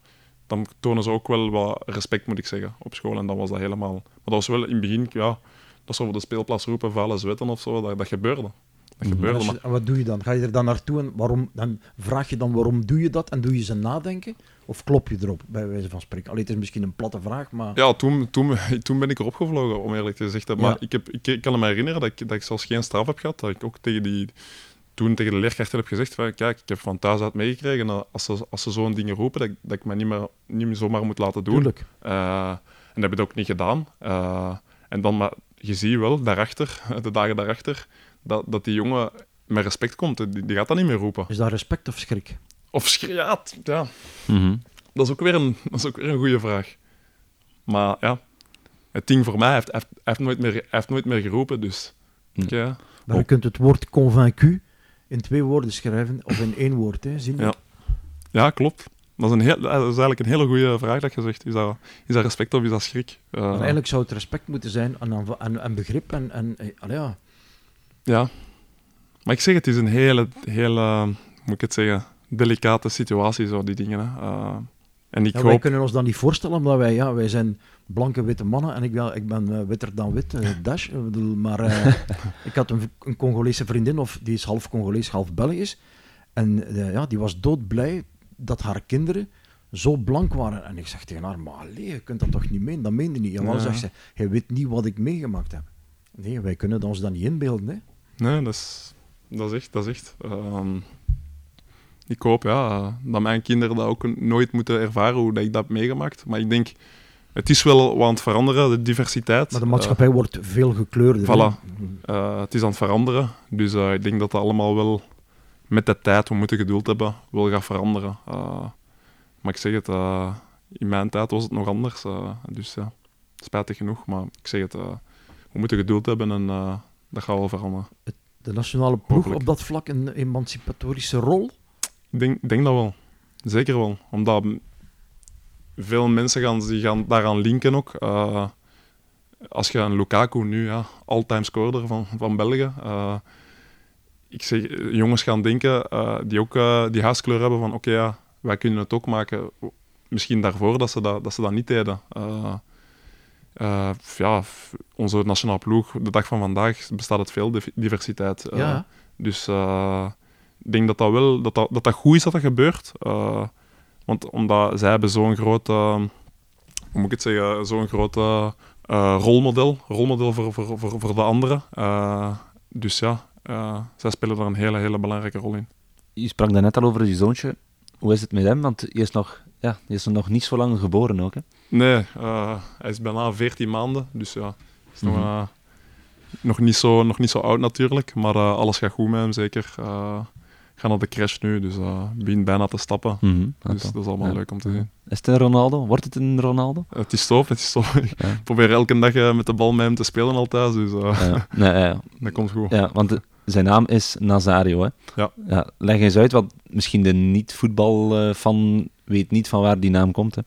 dan tonen ze ook wel wat respect, moet ik zeggen, op school. En dan was dat helemaal... Maar dat was wel in het begin, ja, dat ze over de speelplaats roepen, vuile zwetten of zo, dat, dat gebeurde. Dat Mhm. En, gebeurde, je- maar... wat doe je dan? Ga je er dan naartoe en waarom, dan vraag je dan waarom doe je dat en doe je ze nadenken? Of klop je erop, bij wijze van spreken? Allee, het is misschien een platte vraag, maar... Ja, toen, toen, toen ben ik erop gevlogen, om eerlijk te zeggen. Maar Ja. ik, heb, ik, ik kan me herinneren dat ik, dat ik zelfs geen straf heb gehad. Dat ik ook tegen die, toen tegen de leerkrachten heb gezegd van, kijk, ik heb van thuis uit meegekregen dat als ze, als ze zo'n dingen roepen, dat, ik- dat ik me niet meer, niet meer zomaar moet laten doen. Tuurlijk. Eh, en dat heb ik ook niet gedaan. Eh, en dan, maar je ziet wel, daarachter, de dagen daarachter, dat, dat die jongen met respect komt. Die, die gaat dat niet meer roepen. Is dat respect of schrik? Of schreeuwt, ja, Mhm. dat is ook weer een, dat is ook weer een goede vraag. Maar ja, het ding voor mij, hij heeft, heeft, heeft, nooit, meer, heeft nooit meer geroepen, dus... Ja. Ja. Maar je kunt het woord convaincu in twee woorden schrijven, of in één woord, hè, zie je? Ja. ja, klopt. Dat is, een heel, dat is eigenlijk een hele goede vraag dat je zegt. Is dat, is dat respect of is dat schrik? Eh, Maar eigenlijk zou het respect moeten zijn aan, aan, aan, aan begrip en, en eh, ja. Ja. Maar ik zeg, het is een hele, hele, moet ik het zeggen, delicate situatie, zo, die dingen. Hè. Eh, en ik Ja, wij hoop... kunnen ons dat niet voorstellen, omdat wij, ja, wij zijn blanke witte mannen en ik ben, ik ben eh, witter dan wit, eh, dash. Ik bedoel, maar eh, ik had een, een Congolese vriendin, of die is half Congolees, half Belgisch. En ja, die was doodblij dat haar kinderen zo blank waren. En ik zeg tegen haar, maar allee, je kunt dat toch niet menen? Dat meende niet. En Ja. zegt ze, je weet niet wat ik meegemaakt heb. Nee, wij kunnen ons dat niet inbeelden. Hè. Nee, dat is, dat is echt. Dat is echt. Ehm, ik hoop ja, dat mijn kinderen dat ook nooit moeten ervaren hoe dat ik dat heb meegemaakt. Maar ik denk, het is wel aan het veranderen, de diversiteit. Maar de maatschappij wordt veel gekleurder. voilà. Eh, het is aan het veranderen. Dus eh, ik denk dat dat allemaal wel met de tijd, we moeten geduld hebben, wel gaat veranderen. Eh, maar ik zeg het, eh, in mijn tijd was het nog anders. eh, dus ja, spijtig genoeg. Maar ik zeg het, eh, we moeten geduld hebben en eh, dat gaat wel veranderen. De nationale ploeg Hopelijk. op dat vlak een emancipatorische rol? Ik denk, denk dat wel. Zeker wel. Omdat veel mensen gaan, die gaan daaraan linken ook. Eh, als je een Lukaku nu, ja, all-time scorer van, van België. eh, ik zeg, jongens gaan denken, eh, die ook die huiskleur hebben van oké, ja, wij kunnen het ook maken. Misschien daarvoor dat ze dat, dat, ze dat niet deden. Ja, onze nationale ploeg, de dag van vandaag, bestaat uit veel div- diversiteit. Ja. dus ik denk dat dat wel dat dat, dat, dat goed is dat dat gebeurt. Want omdat zij hebben zo'n groot, eh, hoe moet ik het zeggen, zo'n groot eh, rolmodel, rolmodel voor, voor, voor, voor de anderen. Eh, dus ja, eh, zij spelen daar een hele, hele belangrijke rol in. Je sprak daarnet al over je zoontje. Hoe is het met hem? Want hij is nog, ja, hij is nog niet zo lang geboren ook. Hè? Nee, hij is bijna 14 maanden, dus ja, is nog, Mhm. nog, niet zo, nog niet zo oud natuurlijk, maar alles gaat goed met hem zeker. Ga naar de crash nu, dus eh begint bijna te stappen. Mhm, Dus dat dat is allemaal Ja. leuk om te zien. Is het een Ronaldo? Wordt het een Ronaldo? Het is tof, het is tof. Ik Ja. probeer elke dag eh, met de bal met hem te spelen altijd, dus eh, Ja, nee, ja, dat komt goed. ja, want zijn naam is Nazario. Hè? Ja. leg eens uit, want misschien de niet-voetbal van weet niet van waar die naam komt. Hè?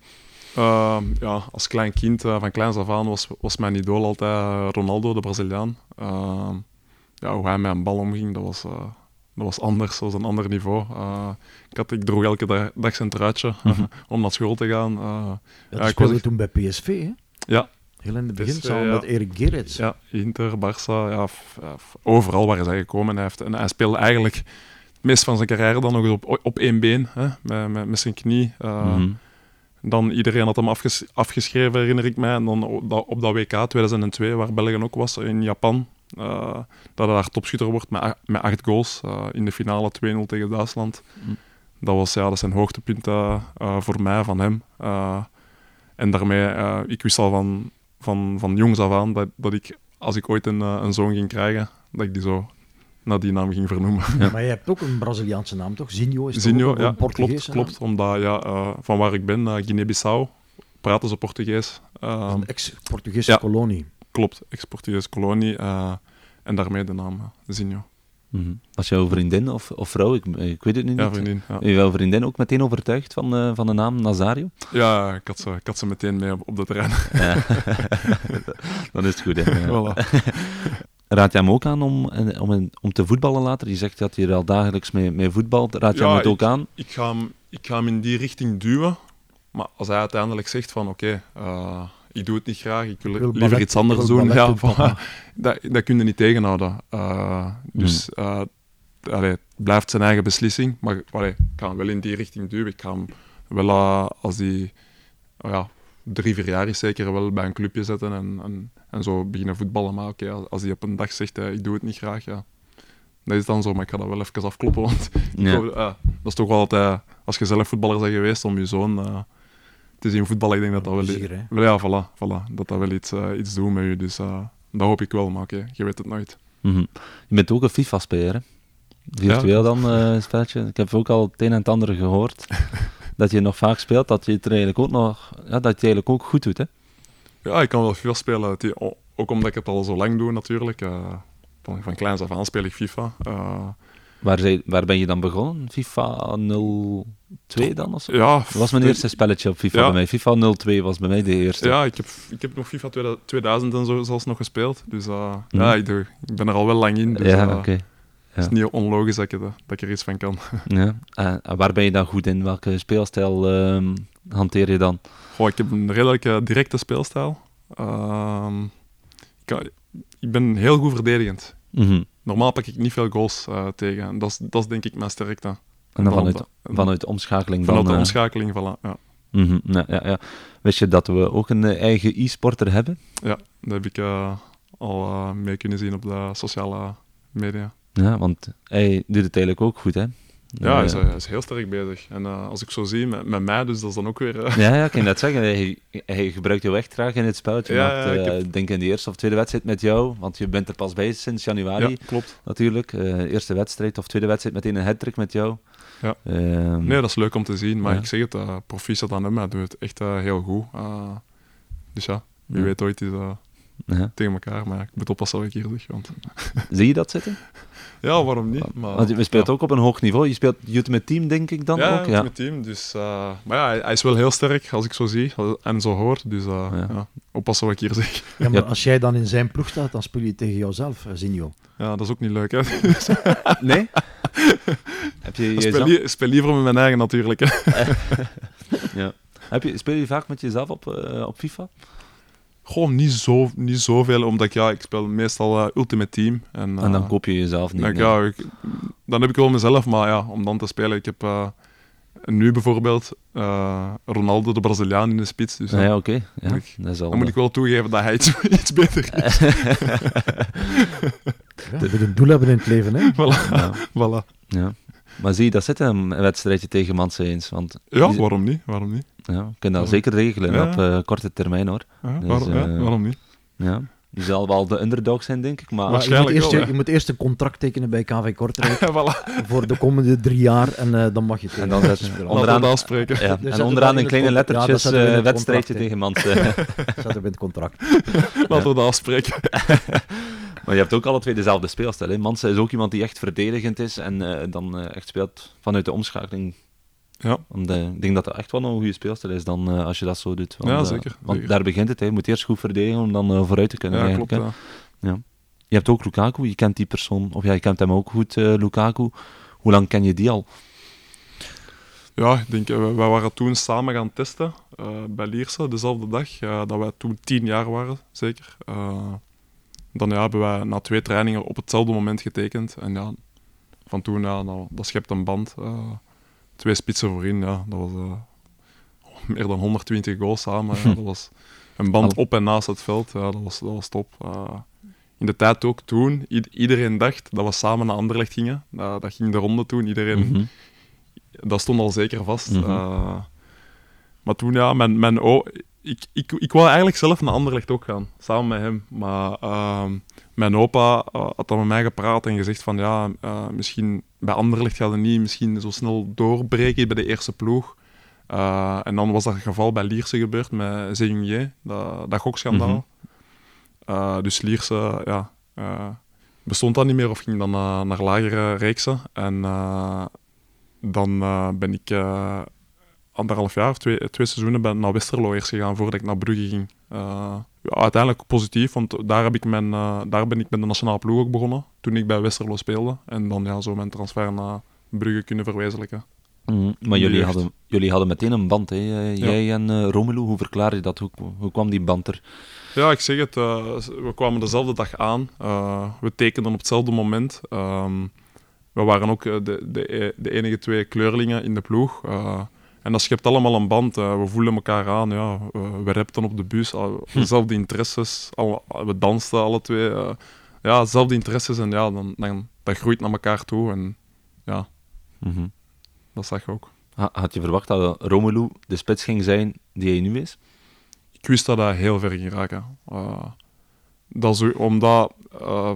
Ehm, ja, als klein kind, van kleins af aan, was, was mijn idool altijd Ronaldo, de Braziliaan. Ehm, ja, hoe hij met een bal omging, dat was, dat was anders, dat was een ander niveau. Eh, ik, had, ik droeg elke dag, dag zijn truitje Mhm. om naar school te gaan. Eh, Ja, Ja, ik was toen bij PSV, hè? ja, Heel in het begin, PSV, samen ja. met Erik Gerrits. ja, Inter, Barça, ja, f- ja, f- overal waar is hij gekomen. Hij, heeft, en hij speelde eigenlijk het meest van zijn carrière dan nog eens op, op één been, hè, met, met, met zijn knie. Eh, Mhm. Dan iedereen had hem afges- afgeschreven, herinner ik mij. En dan op dat, op dat WK 2002, waar België ook was, in Japan, eh, dat hij daar topschutter wordt met, met acht goals eh, in de finale 2-0 tegen Duitsland. Mm. Dat, was, ja, dat zijn hoogtepunten eh, voor mij, van hem. En daarmee, ik wist al van, van, van jongs af aan dat, dat ik, als ik ooit een, een zoon ging krijgen, dat ik die zo naar die naam ging vernoemen. Maar je hebt ook een Braziliaanse naam, toch? Zinho is toch Zinho, ook ja, een Portugese klopt, klopt. Omdat ja, van waar ik ben, Guinea-Bissau, praten ze Portugees. naam? Ehm, Een ex-Portugese ja. kolonie. Klopt, ex-Portugese kolonie. eh, en daarmee de naam uh, Zinho. Mhm. Was jouw vriendin of, of vrouw, ik, ik weet het nu niet, Ja, vriendin. Ja. jouw vriendin ook meteen overtuigd van, eh, van de naam Nazario? ja, ik had, ze, ik had ze meteen mee op, op de. Ja. Dan is het goed. Hè? Voilà. Raad je hem ook aan om, eh, om, om te voetballen later? Je zegt dat hij er al dagelijks mee, mee voetbalt. Raad je Ja, hem het ook ik- aan? ik, ga hem, ik ga hem in die richting duwen. Maar als hij uiteindelijk zegt van oké, eh, ik doe het niet graag, ik wil, Ik wil liever ballet- iets anders doen. Ja, voilà. dat, dat kun je niet tegenhouden. Eh, dus eh, allee, het blijft zijn eigen beslissing. Maar allee, ik ga hem wel in die richting duwen. Ik ga hem wel, eh, als hij oh ja, drie, vier jaar is zeker, wel bij een clubje zetten en, en, en zo beginnen voetballen. Maar oké, als- als hij op een dag zegt, eh, ik doe het niet graag, ja. Dat is dan zo, maar ik ga dat wel even afkloppen, want Ja. hoop- eh, dat is toch wel altijd, als je zelf voetballer bent geweest, om je zoon eh, te zien voetballen, ik denk dat dat wel, wel ja, voilà, voilà, dat dat wel iets, eh, iets doet met je. Dus eh, dat hoop ik wel, maar oké, je weet het nooit. Mhm. Je bent ook een FIFA-speler? Virtueel dan, eh, een spelletje. Ik heb ook al het een en het ander gehoord. dat je nog vaak speelt, dat je het er eigenlijk ook nog... Ja, dat je het eigenlijk ook goed doet, hè? Ja, ik kan wel veel spelen, Het- ook omdat ik het al zo lang doe natuurlijk. eh, van, van kleins af aan speel ik FIFA. Eh, Waar, waar ben je dan begonnen? FIFA 02 dan of zo? ja, Dat was mijn eerste spelletje op FIFA Ja. bij mij. FIFA 02 was bij mij de eerste. Ja, ik heb, ik heb nog FIFA 2000 2000 en zo zelfs nog gespeeld. Dus eh, Mhm. ja, ik, doe- ik ben er al wel lang in. Dus, ja eh, oké. Het is niet onlogisch dat ik, er- dat ik er iets van kan. Ja. Eh, en waar ben je dan goed in? Welke speelstijl ehm, hanteer je dan? Goh, ik heb een redelijk directe speelstijl. Ehm, ik, kan- ik ben heel goed verdedigend. Mhm. Normaal pak ik niet veel goals eh, tegen. En dat is, dat is denk ik mijn sterkte. En dan vanuit, Vanuit- vanuit omschakeling Vanuit van... de eh, omschakeling, voilà. Ja, mhm, ja, ja, ja. Wist je dat we ook een eh, eigen e-sporter hebben? ja dat heb ik eh, al mee kunnen zien op de sociale media. Ja, want hij doet het eigenlijk ook goed, hè? Ja, hij is, hij is heel sterk bezig. En als ik zo zie, met, met mij, dus dat is dan ook weer... Ja, ja, ik kan net zeggen. Hij, hij gebruikt jou echt graag in het spel. Je Ja, maakt, ja, ik heb- denk in de eerste of tweede wedstrijd met jou, want je bent er pas bij sinds januari ja, klopt. natuurlijk. Eerste wedstrijd of tweede wedstrijd meteen een hat met jou. Ja. Ehm, Nee, dat is leuk om te zien. Maar Ja. ik zeg het, uh, proficiat aan hem. Hij doet het echt eh, heel goed. Eh, dus ja, wie Ja. weet ooit is uh, ja. tegen elkaar. Maar ik moet oppassen wat ik hier zeg. Want... Zie je dat zitten? Ja, waarom niet? Maar, Want je speelt ja. ook op een hoog niveau. Je speelt Ultimate Team, denk ik dan ja, ook. ja, met team. Dus, eh, maar ja, hij, hij is wel heel sterk, als ik zo zie en zo hoor. Dus eh, Ja. ja. oppassen wat ik hier zeg. Ja, maar Ja. als jij dan in zijn ploeg staat, dan speel je tegen jouzelf, Zinio. Ja, dat is ook niet leuk. Hè? Nee? Heb je Ik speel, jezelf... li- speel liever met mijn eigen natuurlijk. Hè? Ja. Heb je, speel je vaak met jezelf op, eh, op FIFA? Gewoon niet, zo, niet zoveel, omdat ik, ja, ik speel meestal eh, Ultimate Team. En, en dan eh, koop je jezelf niet. dan, nee. ja, ik- dan heb ik wel mezelf, maar ja, om dan te spelen. Ik heb eh, nu bijvoorbeeld eh, Ronaldo, de Braziliaan, in de spits. Dus Ah, dan, ja, oké. Ja, al... dan moet ik wel toegeven dat hij iets, iets beter is. Ja, je moet een doel hebben in het leven, hè? voilà, Ja, voilà. ja. Maar zie je dat zitten, een wedstrijdje tegen Manse eens? Want Ja, die- waarom niet? Waarom niet? ja, je kunt dat zeker regelen Ja. op eh, korte termijn, hoor. Ja, Dus, waarom, ja, eh, waarom niet? Ja. Je zal wel de underdog zijn, denk ik, maar... Je, moet eerst, wel, je, moet eerst een contract tekenen bij KV Kortrijk voilà, voor de komende drie jaar en eh, dan mag je tegen En dan hem we Onderaan- afspreken. Ja, en onderaan in in kleine het. Ja, lettertjes eh, het wedstrijdje tegen. Dat staat er in het contract. Laten we dat afspreken. maar je hebt ook alle twee dezelfde speelstijl. Hè. Manse is ook iemand die echt verdedigend is en eh, dan eh, echt speelt vanuit de omschakeling. Ja. Want, eh, ik denk dat dat echt wel een goede speelstijl is dan eh, als je dat zo doet. Want, Ja, eh, zeker, want zeker. daar begint het. Hè. Je moet eerst goed verdedigen om dan vooruit te kunnen. Ja, klopt. Ja. Je hebt ook Lukaku, je kent die persoon, of ja, je kent hem ook goed, Lukaku. Hoe lang ken je die al? Ja, ik denk, we, we waren toen samen gaan testen bij Lierse, dezelfde dag, dat wij toen tien jaar waren, zeker. Dan ja, hebben wij na twee trainingen op hetzelfde moment getekend. En ja, van toen, ja, nou, dat schept een band. Twee spitsen voorin, ja, dat was eh, meer dan 120 goals samen. Ja, dat was een band op en naast het veld, ja, dat, was, dat was top. Eh, in de tijd ook toen, iedereen dacht dat we samen naar Anderlecht gingen. Dat, dat ging de ronde toen, iedereen Mhm. dat stond al zeker vast. Mhm. Eh, maar toen, ja, mijn, mijn ik, ik, ik wou eigenlijk zelf naar Anderlecht ook gaan, samen met hem. Maar ehm, mijn opa eh, had dan met mij gepraat en gezegd van, ja, eh, misschien bij Anderlecht gaat het niet misschien zo snel doorbreken bij de eerste ploeg. Eh, en dan was dat geval bij Lierse gebeurd met Zeyunier, dat, dat gokschandaal. Mhm. Dus Lierse, ja, bestond dat niet meer of ging dan naar lagere reeksen. En dan ben ik anderhalf jaar of twee, twee seizoenen ben naar Westerlo eerst gegaan voordat ik naar Brugge ging. Eh, ja, uiteindelijk positief, want daar, heb ik mijn, eh, daar ben ik met de nationale ploeg ook begonnen toen ik bij Westerlo speelde. En dan ja, zo mijn transfer naar Brugge kunnen verwezenlijken. Mhm. Maar jullie hadden, jullie hadden meteen een band, hè? jij en eh, Romelu. Hoe verklaar je dat? Hoe, hoe kwam die band er? Ja, ik zeg het. we kwamen dezelfde dag aan. We tekenden op hetzelfde moment. Ehm, we waren ook de, de, de enige twee kleurlingen in de ploeg. En dat schept allemaal een band. eh, we voelen elkaar aan. Ja. Eh, we repten op de bus. dezelfde interesses. Al, we dansten alle twee. eh, ja, dezelfde interesses. En ja, dan, dan, dat groeit naar elkaar toe. En ja, Mhm. dat zag je ook. Ha- Had je verwacht dat Romelu de spits ging zijn die hij nu is? ik wist dat hij heel ver ging raken. Eh, dat is omdat eh,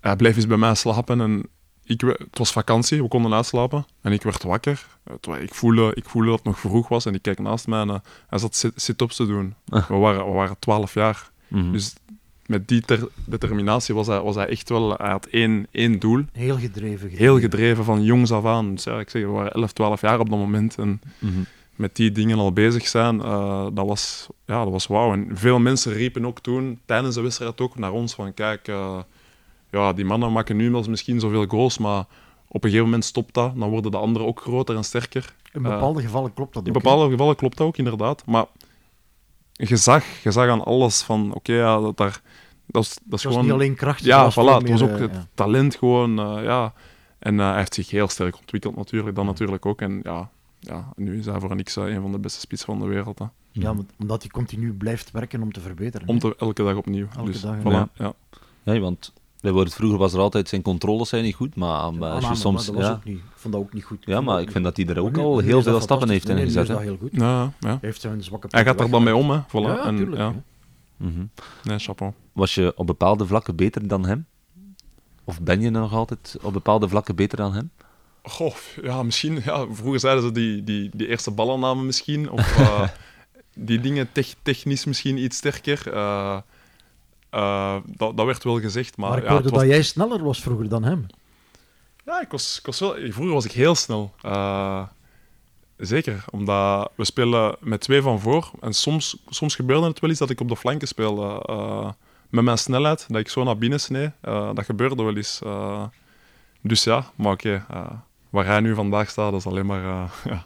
hij bleef eens bij mij slapen en ik, het was vakantie, we konden uitslapen en ik werd wakker. Ik voelde, ik voelde dat het nog vroeg was en ik kijk naast mij en eh, hij zat sit- sit-ups te doen. Ah. We waren, we waren 12 jaar. Mhm. Dus met die ter- determinatie was hij, was hij echt wel... Hij had één, één doel. Heel gedreven. Heel gedreven van jongs af aan. Dus ja, ik zeg, we waren 11, 12 jaar op dat moment. En Mhm. met die dingen al bezig zijn, eh, dat was, ja, dat was wauw. En veel mensen riepen ook toen, tijdens de wedstrijd ook, naar ons van kijk, eh, ja, die mannen maken nu wel misschien zoveel goals, maar op een gegeven moment stopt dat. Dan worden de anderen ook groter en sterker. In bepaalde gevallen klopt dat In ook. bepaalde gevallen klopt dat ook, inderdaad. Maar je zag, je zag aan alles van, oké, ja, dat daar... Dat is, dat is Het was gewoon... niet alleen kracht. Ja, het voilà, was het was ook het eh, ja. talent gewoon, eh, ja. En eh, hij heeft zich heel sterk ontwikkeld natuurlijk, dat natuurlijk ook. En ja, ja nu is hij voor niks eh, een van de beste spitsen van de wereld. Hè. Ja, want- omdat hij continu blijft werken om te verbeteren. Om te, elke dag opnieuw. Elke dus, dag, voilà, ja. ja. Ja, vroeger was er altijd zijn controles zijn niet goed, maar, maar als je soms... maar dat was Ja, ook niet, ik vond dat ook niet goed. ja, maar ik vind dat hij er ook nu- al heel veel stappen heeft hè. is dat heel goed. Ja, ja. Hij heeft zijn zwakke Hij gaat er dan mee om, hè. Voilà. Ja, en, tuurlijk. ja. Mhm. Nee, chapeau. Was je op bepaalde vlakken beter dan hem? Of ben je nog altijd op bepaalde vlakken beter dan hem? Goh, ja, misschien. Ja, vroeger zeiden ze die, die, die eerste ballen namen misschien. Of eh, die dingen tech- technisch misschien iets sterker. Eh, eh, dat, dat werd wel gezegd, maar, Maar ik ja, hoorde was, dat jij sneller was vroeger dan hem. ja, ik was, ik was wel, vroeger was ik heel snel. Eh, zeker, omdat we spelen met twee van voor. En soms, soms gebeurde het wel eens dat ik op de flanken speelde. eh, met mijn snelheid, dat ik zo naar binnen snee. Eh, dat gebeurde wel eens. eh. dus ja, maar oké. eh, waar hij nu vandaag staat, dat is alleen maar eh, ja.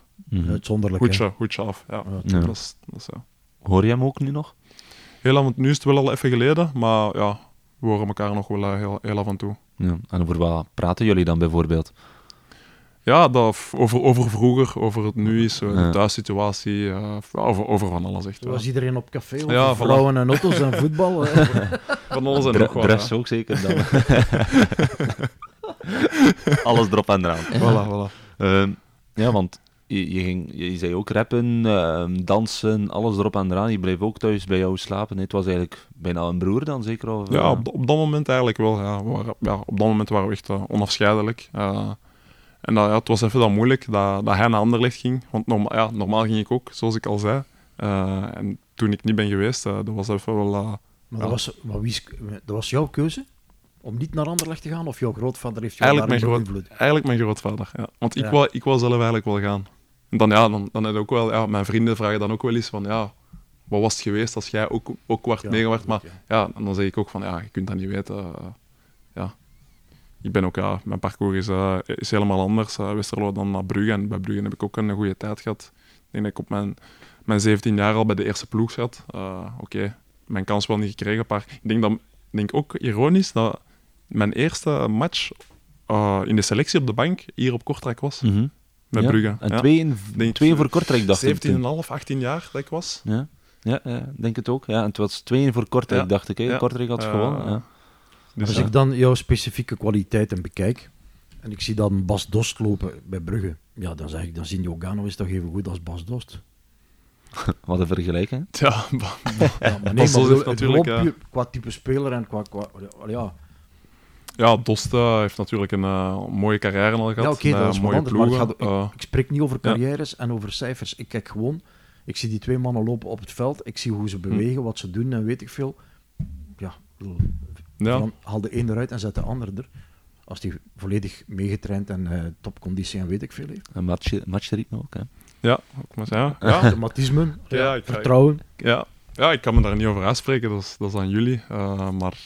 Uitzonderlijk. hoedje, af. Ja. Ja, Ja. Dat is, dat is, ja. Hoor je hem ook nu nog? Heel lang, want nu is het wel al even geleden, maar ja, we horen elkaar nog wel eh, heel, heel af en toe. Ja. En over wat praten jullie dan bijvoorbeeld? Ja, dat, over, over vroeger, over het nu is, eh, de Ja. thuissituatie, eh, ja, over, over van alles echt. Wel. was iedereen op café Ja, voilà. vrouwen en auto's en voetbal. hè. Van alles en Dre- nog wat. Dress ook zeker dan. Alles erop en eraan. Voilà, voilà. Ehm, ja, want je, je, ging, je, zei ook rappen, ehm, dansen, alles erop en eraan. Je bleef ook thuis bij jou slapen. hè? Het was eigenlijk bijna een broer dan, zeker? Of, Ja, op, op dat moment eigenlijk wel. Ja. We waren, ja, op dat moment waren we echt eh, onafscheidelijk. Eh, en dat, ja, het was even dan moeilijk dat, dat hij naar Anderlecht ging. Want norma ja, normaal ging ik ook, zoals ik al zei. Eh, en toen ik niet ben geweest, eh, dat was even wel... Maar Ja. dat was, maar wie is, dat was jouw keuze? Om niet naar Anderlecht te gaan? Of jouw grootvader heeft jou Eigenlijk mijn, daarin groot, beïnvloed? eigenlijk mijn grootvader, ja. Want ik, wou, ik wou zelf eigenlijk wel gaan. Dan, ja, dan, dan heb je ook wel... Ja, mijn vrienden vragen dan ook wel eens van... Ja, wat was het geweest als jij ook, ook werd Ja, meegewerkt? Maar tuurlijk, ja, dan zeg ik ook van... Ja, je kunt dat niet weten. eh, ja. Ik ben ook... Ja, mijn parcours is, eh, is helemaal anders. eh Westerlo dan naar Brugge. En bij Brugge heb ik ook een goede tijd gehad. Ik denk dat ik op mijn, mijn 17 jaar al bij de eerste ploeg zat. Eh, Oké, mijn kans wel niet gekregen. Maar ik denk, dat, ik denk ook ironisch dat mijn eerste match eh, in de selectie op de bank hier op Kortrijk was. mhm. Met Ja, Brugge. En ja. twee, in, Denk- twee voor Kortrijk, dacht ik. 17,5, toen. 18 jaar dat ik was. Ja, ja, ja, denk het ook. Ja, en het was twee voor Kortrijk, Ja. dacht ik. Hè. Ja. Kortrijk had Eh, gewonnen. Ja. Dus Als ja. ik dan jouw specifieke kwaliteiten bekijk, en ik zie dan Bas Dost lopen bij Brugge, ja, dan zeg ik, dan zien Jogano is toch even goed als Bas Dost. Wat een vergelijking. Ja, maar Bas Dost bedoel, heeft het natuurlijk, gewoon ja. puur qua type speler en qua... qua ja, ja, Dost eh, heeft natuurlijk een eh, mooie carrière al gehad. ja oké, dat is wat mooie anders, maar ploegen. ik, Eh, ik spreek niet over ja. carrières en over cijfers. Ik kijk gewoon, ik zie die twee mannen lopen op het veld, ik zie hoe ze Hm. bewegen, wat ze doen en weet ik veel. Ja, ja. Dan haal de een eruit en zet de ander er. Als die volledig meegetraind en eh, topconditie en weet ik veel heeft. Een match, matchritme ook. Hè. Ja, ook maar ja, ja, Automatisme, Ja, ik- vertrouwen. ja, ja, ik kan me daar niet over uitspreken, dat is, dat is aan jullie. Eh, maar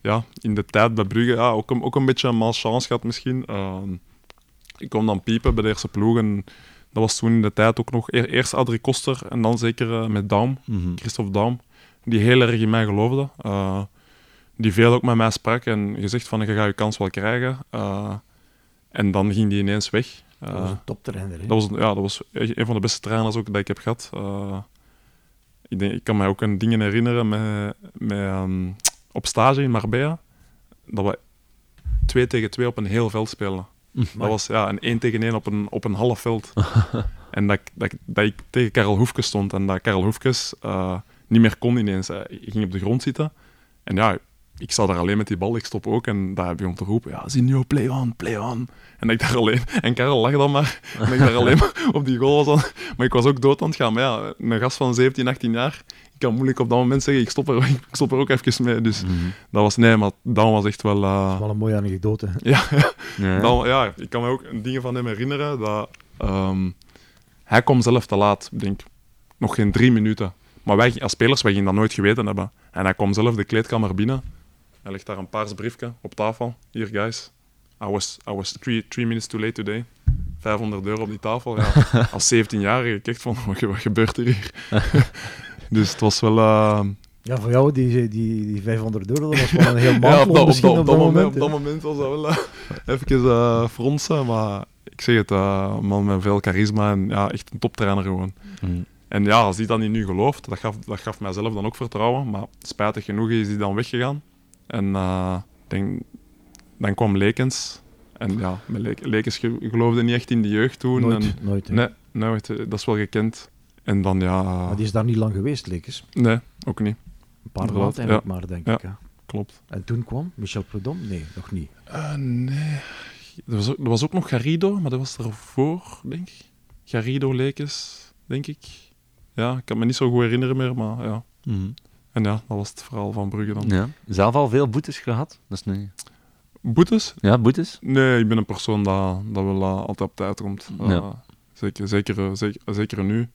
ja, in de tijd bij Brugge, ja, ook, een, ook een beetje een malchance gehad misschien. Ehm, ik kwam dan piepen bij de eerste ploeg en dat was toen in de tijd ook nog eer- eerst Adrie Koster en dan zeker eh, met Daum, Mhm. Christophe Daum, die heel erg in mij geloofde. Eh, die veel ook met mij sprak en gezegd van, je gaat je kans wel krijgen. Eh, en dan ging die ineens weg. Dat was een toptrainer. hè. dat was, ja, dat was echt een van de beste trainers ook dat ik heb gehad. Eh, ik, denk, ik kan me ook aan dingen herinneren met, met, ehm, op stage in Marbella. Dat we 2 tegen 2 op een heel veld spelen. Dat was ja, een 1 tegen 1 op een, op een half veld. en dat, ik- dat, dat ik tegen Karel Hoefkes stond en dat Karel Hoefkes eh, niet meer kon ineens. Hij ging op de grond zitten. En ja, ik sta daar alleen met die bal, ik stop ook. En daar begon te roepen, ja, Zinho, play on, play on. En dat ik daar alleen... En Karel lag dan maar. En ik daar alleen maar op die goal was. aan- Maar ik was ook dood aan het gaan. Maar ja, een gast van 17, 18 jaar... Ik kan moeilijk op dat moment zeggen, ik stop er, ik stop er ook even mee. Dus Mhm. dat was... Nee, maar dat was echt wel... eh, Dat is wel een mooie anekdote. ja, Ja. dan, ja, ik kan me ook dingen van hem herinneren dat ehm, hij kwam zelf te laat, ik denk nog geen drie minuten. Maar wij als spelers, wij gingen dat nooit geweten hebben. En hij kwam zelf de kleedkamer binnen. Hij legt daar een paars briefje op tafel. Hier, guys. I was, I was three, three minutes too late today. 500 euro op die tafel. Ja, als 17-jarige, ik echt van, wat, wat gebeurt er hier? Dus het was wel... eh, Ja, voor jou, die, die, die 500 euro, dat was wel een heel maandloon ja, op dat, op, misschien dat, op, dat moment, op dat moment was dat wel eh, even eh, fronsen, maar ik zeg het, eh, een man met veel charisma en ja, echt een toptrainer gewoon. Mhm. En ja, als hij dat niet nu gelooft, dat gaf, dat gaf mijzelf dan ook vertrouwen, maar spijtig genoeg is hij dan weggegaan. En eh, denk, dan kwam Lekens. En ja, Lekens ge- geloofde niet echt in de jeugd toen. Nooit, En, nooit. hè. nee, nooit, dat is wel gekend. En dan ja, Maar die is daar niet lang geweest, Lekes. nee, ook niet. Een paar maanden eigenlijk ja. maar, denk Ja. ik. Hè. Klopt. En toen kwam Michel Prudhomme? Nee, nog niet. Eh, nee. Er was, ook, er was ook nog Garrido, maar dat was ervoor, denk ik. Garrido Lekens, denk ik. Ja, ik kan me niet zo goed herinneren meer, maar ja. Mhm. En ja, dat was het verhaal van Brugge dan. Ja. Zelf al veel boetes gehad? Dat is niet... Boetes? Ja, boetes? Nee, ik ben een persoon dat, dat wel eh, altijd op tijd komt. Eh, Ja. zeker, zeker, zeker, zeker nu.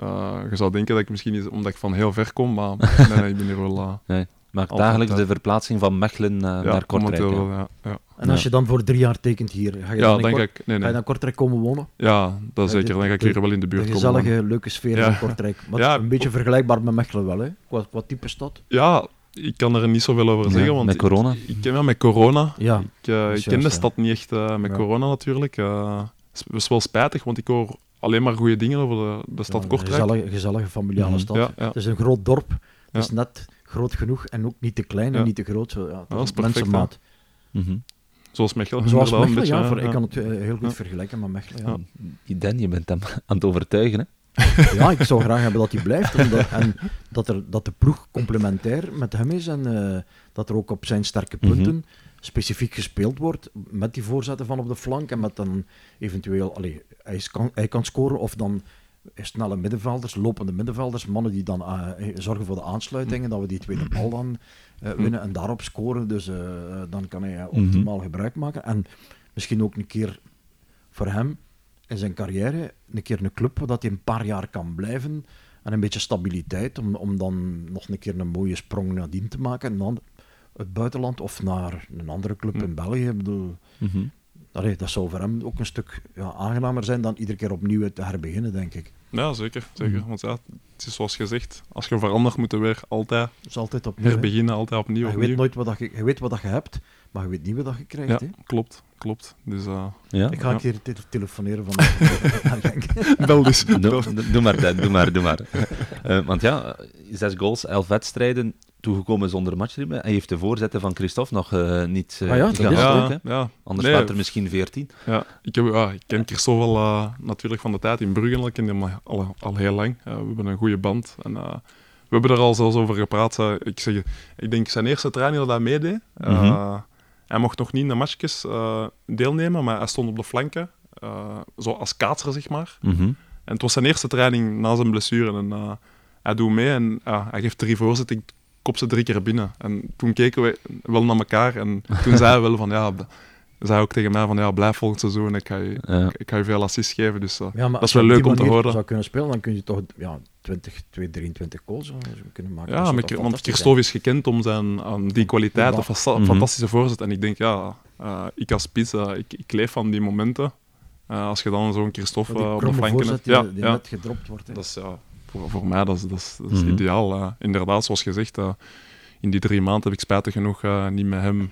Eh, je zou denken dat ik misschien is omdat ik van heel ver kom, maar nee, nee, ik ben hier wel... eh, Maakt Altijd dagelijks de verplaatsing van Mechelen eh, ja, naar Kortrijk. ja. wel, ja. Ja, En Ja. als je dan voor drie jaar tekent hier, ga je, ja dan, in dan ga Kort- ik... Nee, ga je nee. naar Kortrijk komen wonen? Ja, dat Ja, zeker. Dan ga ik hier wel in de De buurt komen. gezellige, leuke sfeer Ja. van Kortrijk. Maar Ja, een beetje vergelijkbaar met Mechelen wel, hè? Qua, qua type stad. Ja, ik kan er niet zoveel over Ja, zeggen, want met corona. Ik, ik ken wel met corona. Ja, Ik, ken de ja. stad niet echt eh, met Ja. corona natuurlijk. Eh, Het is wel spijtig, want ik hoor alleen maar goede dingen over de, de stad ja, Kortrijk. Een gezellige, gezellige familiale Mhm. stad. Ja, ja. Het is een groot dorp. Het Ja. is net groot genoeg en ook niet te klein en Ja. niet te groot. Zo, ja, dat is is perfect, mensenmaat. Mhm. Zoals Mechelen. Zoals Mechelen, beetje, ja, voor, ik kan het eh, heel goed Ja. vergelijken met Mechelen. Ja. Dan, je bent hem aan het overtuigen, hè? Ja, ik zou graag hebben dat hij blijft. Omdat, en dat, er, dat de ploeg complementair met hem is. En eh, dat er ook op zijn sterke punten specifiek gespeeld wordt. Met die voorzetten van op de flank. En met dan eventueel... Allee, hij, is, kan, hij kan scoren of dan snelle middenvelders, lopende middenvelders. Mannen die dan eh, zorgen voor de aansluitingen. Dat we die tweede bal dan eh, winnen en daarop scoren. Dus eh, dan kan hij eh, optimaal gebruik maken. En misschien ook een keer voor hem in zijn carrière een keer een club waar dat hij een paar jaar kan blijven en een beetje stabiliteit om, om dan nog een keer een mooie sprong nadien te maken en dan het buitenland of naar een andere club Hm. in België. Ik bedoel, Mhm. allee, dat zou voor hem ook een stuk ja, aangenamer zijn dan iedere keer opnieuw te herbeginnen, denk ik. Ja, zeker. zeker. Mhm. Want ja, het is zoals gezegd, als je verandert, moet je weer altijd is altijd opnieuw. herbeginnen, altijd opnieuw. Je opnieuw. weet nooit wat je, je weet wat je hebt, maar je weet niet wat dat je krijgt. Ja, Hè? klopt. klopt. Dus uh, Ja? Ik ga Ja. een keer te- telefoneren van bel dus. Doe, maar, doe maar, doe maar. Eh, want ja, zes goals, elf wedstrijden, toegekomen zonder matchritme. En je heeft de voorzetten van Christophe nog eh, niet eh Ah ja, Ja, hè? ja. Anders Nee, er misschien veertien. Ja, ik, heb, ja, ik ken Christophe al eh, natuurlijk van de tijd in Brugge. Ik ken hem al, al, heel lang. Eh, we hebben een goede band. En, eh, we hebben er al zelfs over gepraat. eh, ik, zeg, ik denk zijn eerste training dat hij meedeed. eh, Mhm. Hij mocht nog niet in de matchjes eh, deelnemen, maar hij stond op de flanken. eh, zo als kaatser, zeg maar. Mhm. En het was zijn eerste training na zijn blessure. En eh, hij doet mee en hij geeft drie voorzetten. Ik kop ze drie keer binnen. En toen keken we wel naar elkaar. En toen zei hij wel van ja, zei ook tegen mij van ja, blijf volgend seizoen. Ik ga je, Ja. ik, ik ga je veel assists geven. Dus eh, Ja, maar dat als is wel je leuk om te horen. zou kunnen spelen, dan kun je toch ja, 20, 2, 23 goals je kunnen maken. Ja, toch want Christophe is gekend om zijn aan die kwaliteit, Ja. fasta- Mhm. fantastische voorzet. En ik denk, ja, eh, ik als spits, eh, ik, ik leef van die momenten. Eh, als je dan zo'n Christophe Die op de flanken hebt. die, Ja, die ja. net gedropt wordt. hè. Dat is, ja, voor, voor mij dat is, dat is, dat is Mhm. ideaal. inderdaad, zoals gezegd, in die drie maanden heb ik spijtig genoeg eh, niet met hem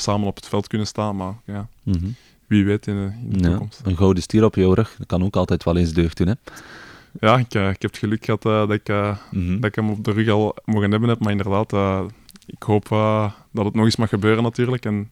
samen op het veld kunnen staan. Maar ja, Mhm. wie weet in, de- in de Ja, toekomst. een gouden stier op jouw rug, dat kan ook altijd wel eens deugd doen, hè? Ja, ik, eh, ik heb het geluk gehad eh, dat, ik, eh, Mhm. dat ik hem op de rug al mogen hebben heb. Maar inderdaad, ik hoop dat het nog eens mag gebeuren natuurlijk. En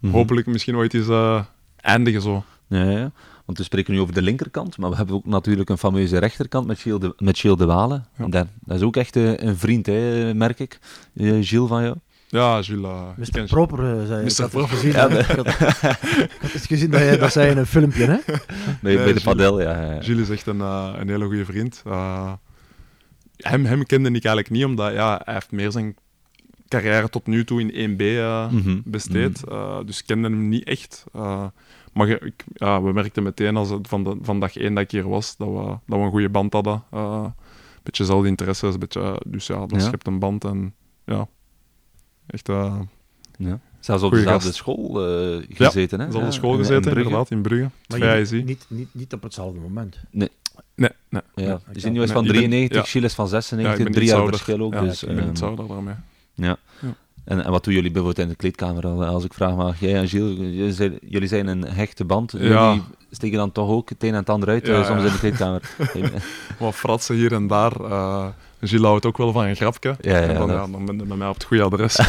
Mhm. hopelijk misschien ooit eens eindigen zo. Ja, ja. Want we spreken nu over de linkerkant, maar we hebben ook natuurlijk een fameuze rechterkant met Gilles de, met Gilles de Walen. Ja. Dat, is ook echt een vriend, hè, merk ik. Gilles van jou. Ja, Jules. Mr. ken- Proper, eh, zei Mr. had het Proper. gezien, Ja, hè. ik, had, ik had het gezien dat, jij, dat zei in een filmpje, hè? Bij, Nee, bij de padel, ja. ja. Gilles is echt een, eh, een hele goede vriend. Eh, hem, hem kende ik eigenlijk niet, omdat ja, hij heeft meer zijn carrière tot nu toe in 1B eh, Mhm. besteed. Eh, dus ik kende hem niet echt. Eh, maar je- ik, ja, we merkten meteen als het van, de, van dag één dat ik hier was, dat we, dat we een goede band hadden. Eh, Een beetje dezelfde interesses, een beetje, dus ja, dat Ja. schept een band. En ja, echt... eh Ja. Zelfs op dezelfde gast. school eh, gezeten, hè? dezelfde Ja, school in- in gezeten, Brugge. inderdaad, in Brugge. Maar je- niet, niet, niet op hetzelfde moment. Nee, nee. Ja. Ja, Dus ik Inio had- is van Nee, ik ben- 93, ja. Gilles is van Ja, ik 96, ben drie jaar verschil ook. Ja, dus, ik ben ehm, daarmee. ja. Ja. En, en wat doen jullie bijvoorbeeld in de kleedkamer? Al- Als ik vraag mag, jij en Gilles, jullie zijn, jullie zijn een hechte band. Ja. Jullie steken dan toch ook het een en het ander uit, Ja, eh, soms ja. in de kleedkamer. Wat fratsen hier en daar. Eh Gilles houdt ook wel van een grapje. Ja, ja, en dan, ja, dan ben je bij mij op het goede adres.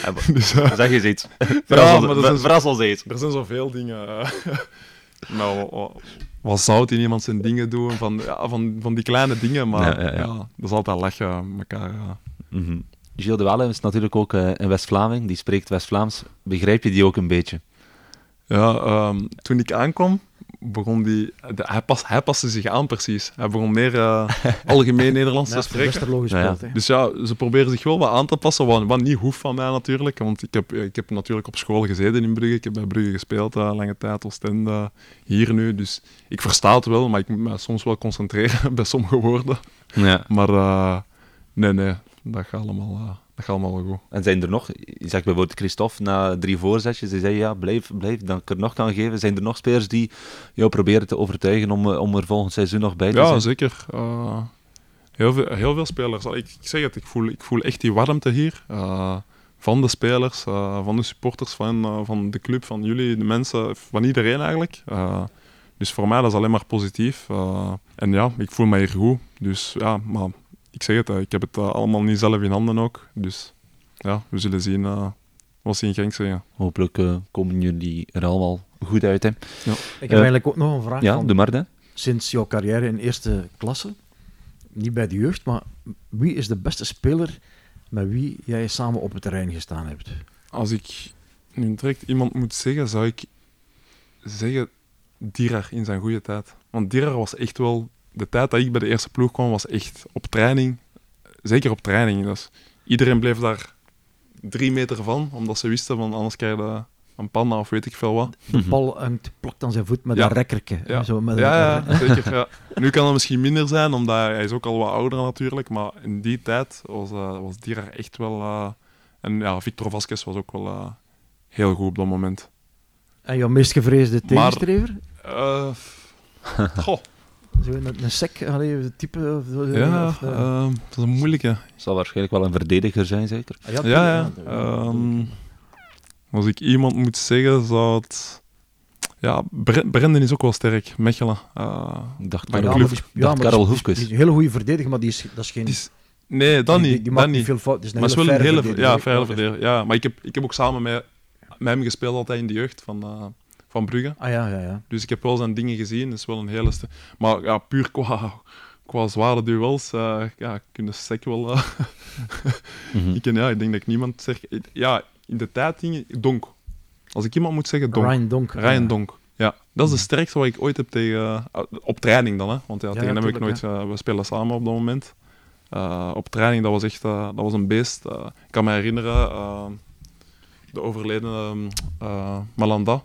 Dus, eh, zeg eens iets. Ja, Verras, maar dat ons, is- verras ons eens. er zijn zoveel dingen. eh. nou, wat, wat, wat zout in iemand zijn dingen doen, van, ja, van, van die kleine dingen, maar Ja, ja, ja. ja, dat is altijd lachen met elkaar. ja. Mhm. Gilles de Walle is natuurlijk ook eh, een West-Vlaming, die spreekt West-Vlaams. Begrijp je die ook een beetje? Ja, ehm, toen ik aankwam, begon die... De, hij, pas, hij paste zich aan precies. Hij begon meer eh, algemeen Nederlands te spreken. Ja, ja. Dus ja, ze proberen zich wel wat aan te passen, wat, wat niet hoeft van mij natuurlijk. Want ik heb, ik heb natuurlijk op school gezeten in Brugge. Ik heb bij Brugge gespeeld, eh, lange tijd, Oostende, hier nu. Dus ik versta het wel, maar ik moet me soms wel concentreren bij sommige woorden. Ja. Maar eh, nee, nee, dat gaat allemaal, eh, dat gaat allemaal wel goed. En zijn er nog, je zegt bijvoorbeeld Christophe na drie voorzetjes, die zei ja, blijf, blijf, dan ik er nog kan geven. Zijn er nog spelers die jou proberen te overtuigen om, eh, om er volgend seizoen nog bij te Ja, zijn? zeker. Eh, heel, veel, heel veel spelers. Ik, ik zeg het, ik voel, ik voel echt die warmte hier. eh, van de spelers, eh, van de supporters, van, eh, van de club, van jullie, de mensen, van iedereen eigenlijk. Eh, dus voor mij dat is alleen maar positief. Eh, en ja, ik voel me hier goed. Dus ja, maar ik zeg het, ik heb het eh, allemaal niet zelf in handen ook. Dus ja, we zullen zien eh, wat ze in Genk zeggen. Hopelijk eh, komen jullie er allemaal goed uit. Hè. Ik heb eigenlijk ook nog een vraag Ja, van maar hè. sinds jouw carrière in eerste klasse. Niet bij de jeugd, maar wie is de beste speler met wie jij samen op het terrein gestaan hebt? Als ik nu direct iemand moet zeggen, zou ik zeggen Dirar in zijn goede tijd. Want Dirar was echt wel... De tijd dat ik bij de eerste ploeg kwam, was echt op training. Zeker op training. Dus iedereen bleef daar drie meter van, omdat ze wisten van anders krijg je een panna of weet ik veel wat. De bal hangt, plakt aan zijn voet met Ja. een rekkerke. Ja. Zo met Ja, een- ja, zeker. Ja. Nu kan het misschien minder zijn, omdat hij is ook al wat ouder natuurlijk. Maar in die tijd was, eh was Dirar echt wel... eh, en ja, Victor Vasquez was ook wel eh, heel goed op dat moment. En jouw meest gevreesde Maar- tegenstrever? Eh, goh, Zo een, een sec, allee, een type? Of, zo, ja, of, eh, eh, dat is een moeilijke. Zal waarschijnlijk wel een verdediger zijn, zeker. ah, ja, Ja, ja. ehm, als ik iemand moet zeggen, zou het... Ja, Bre- Brendan is ook wel sterk. Mechelen. Eh, Ik dacht Maar Karel, de maar dacht Karel Hoefkes. die is een hele goede verdediger, maar die is, dat is geen... die is, nee, dat niet. Die, maakt niet niet. veel fout. Het is een Maar is wel een hele... verdediger. Ja, verdediger. Ja, maar ik heb, ik heb ook samen met, met hem gespeeld altijd in de jeugd van, eh, van Brugge. Ah ja, ja, ja. Dus ik heb wel zijn dingen gezien. Dat is wel een hele... Maar ja, puur qua, qua zware duels, eh ja, kunnen sec wel... eh, Mhm. ik, ken- ja, ik denk dat ik niemand zeg... Ja, in de tijd dingen... Donk. Als ik iemand moet zeggen, Donk. Ryan Donk. Ryan ja. Donk. Ja, dat is de sterkste wat ik ooit heb tegen... eh, op training dan, hè. Want ja, Ja, tegen ja, hem heb ik nooit... we spelen samen op dat moment. Eh, op training, dat was echt... dat was een beest. Ik kan me herinneren... de overleden ehm, eh, Malanda.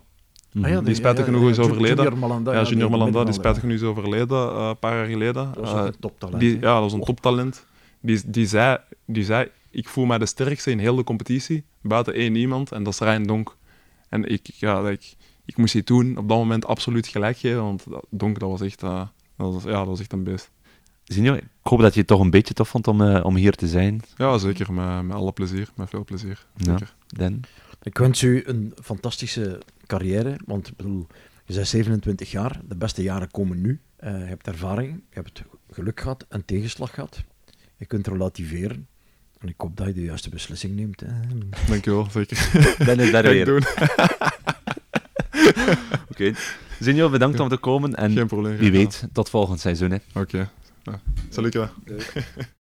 Ah, ja, Die spijtig genoeg is overleden. Junior Malanda. Ja, Junior die Malanda, die spijtig genoeg is overleden eh, een paar jaar geleden. Dat was Eh, een toptalent. die, ja, dat was een toptalent. Die, die, zei, die zei, ik voel mij de sterkste in heel de competitie, buiten één iemand, en dat is Ryan Donk. En ik, ja, dat ik, ik moest die toen op dat moment absoluut gelijk geven, want dat- Donk, dat was echt, eh, dat was, ja, dat was echt een beest. Zinjo, ik hoop dat je het toch een beetje tof vond om, eh, om hier te zijn. Ja, zeker, met, met alle plezier, met veel plezier. Ja. Zeker. Dan. Ik wens u een fantastische carrière, want ik bedoel, je bent 27 jaar, de beste jaren komen nu. Eh, je hebt ervaring, je hebt geluk gehad en tegenslag gehad. Je kunt relativeren. En ik hoop dat je de juiste beslissing neemt. Hè. Dankjewel, zeker. Dan is daar ik weer. Oké. Zinjo, bedankt om te komen en Geen probleem. wie weet, tot volgend seizoen. Hè. Oké. Ja. Salut.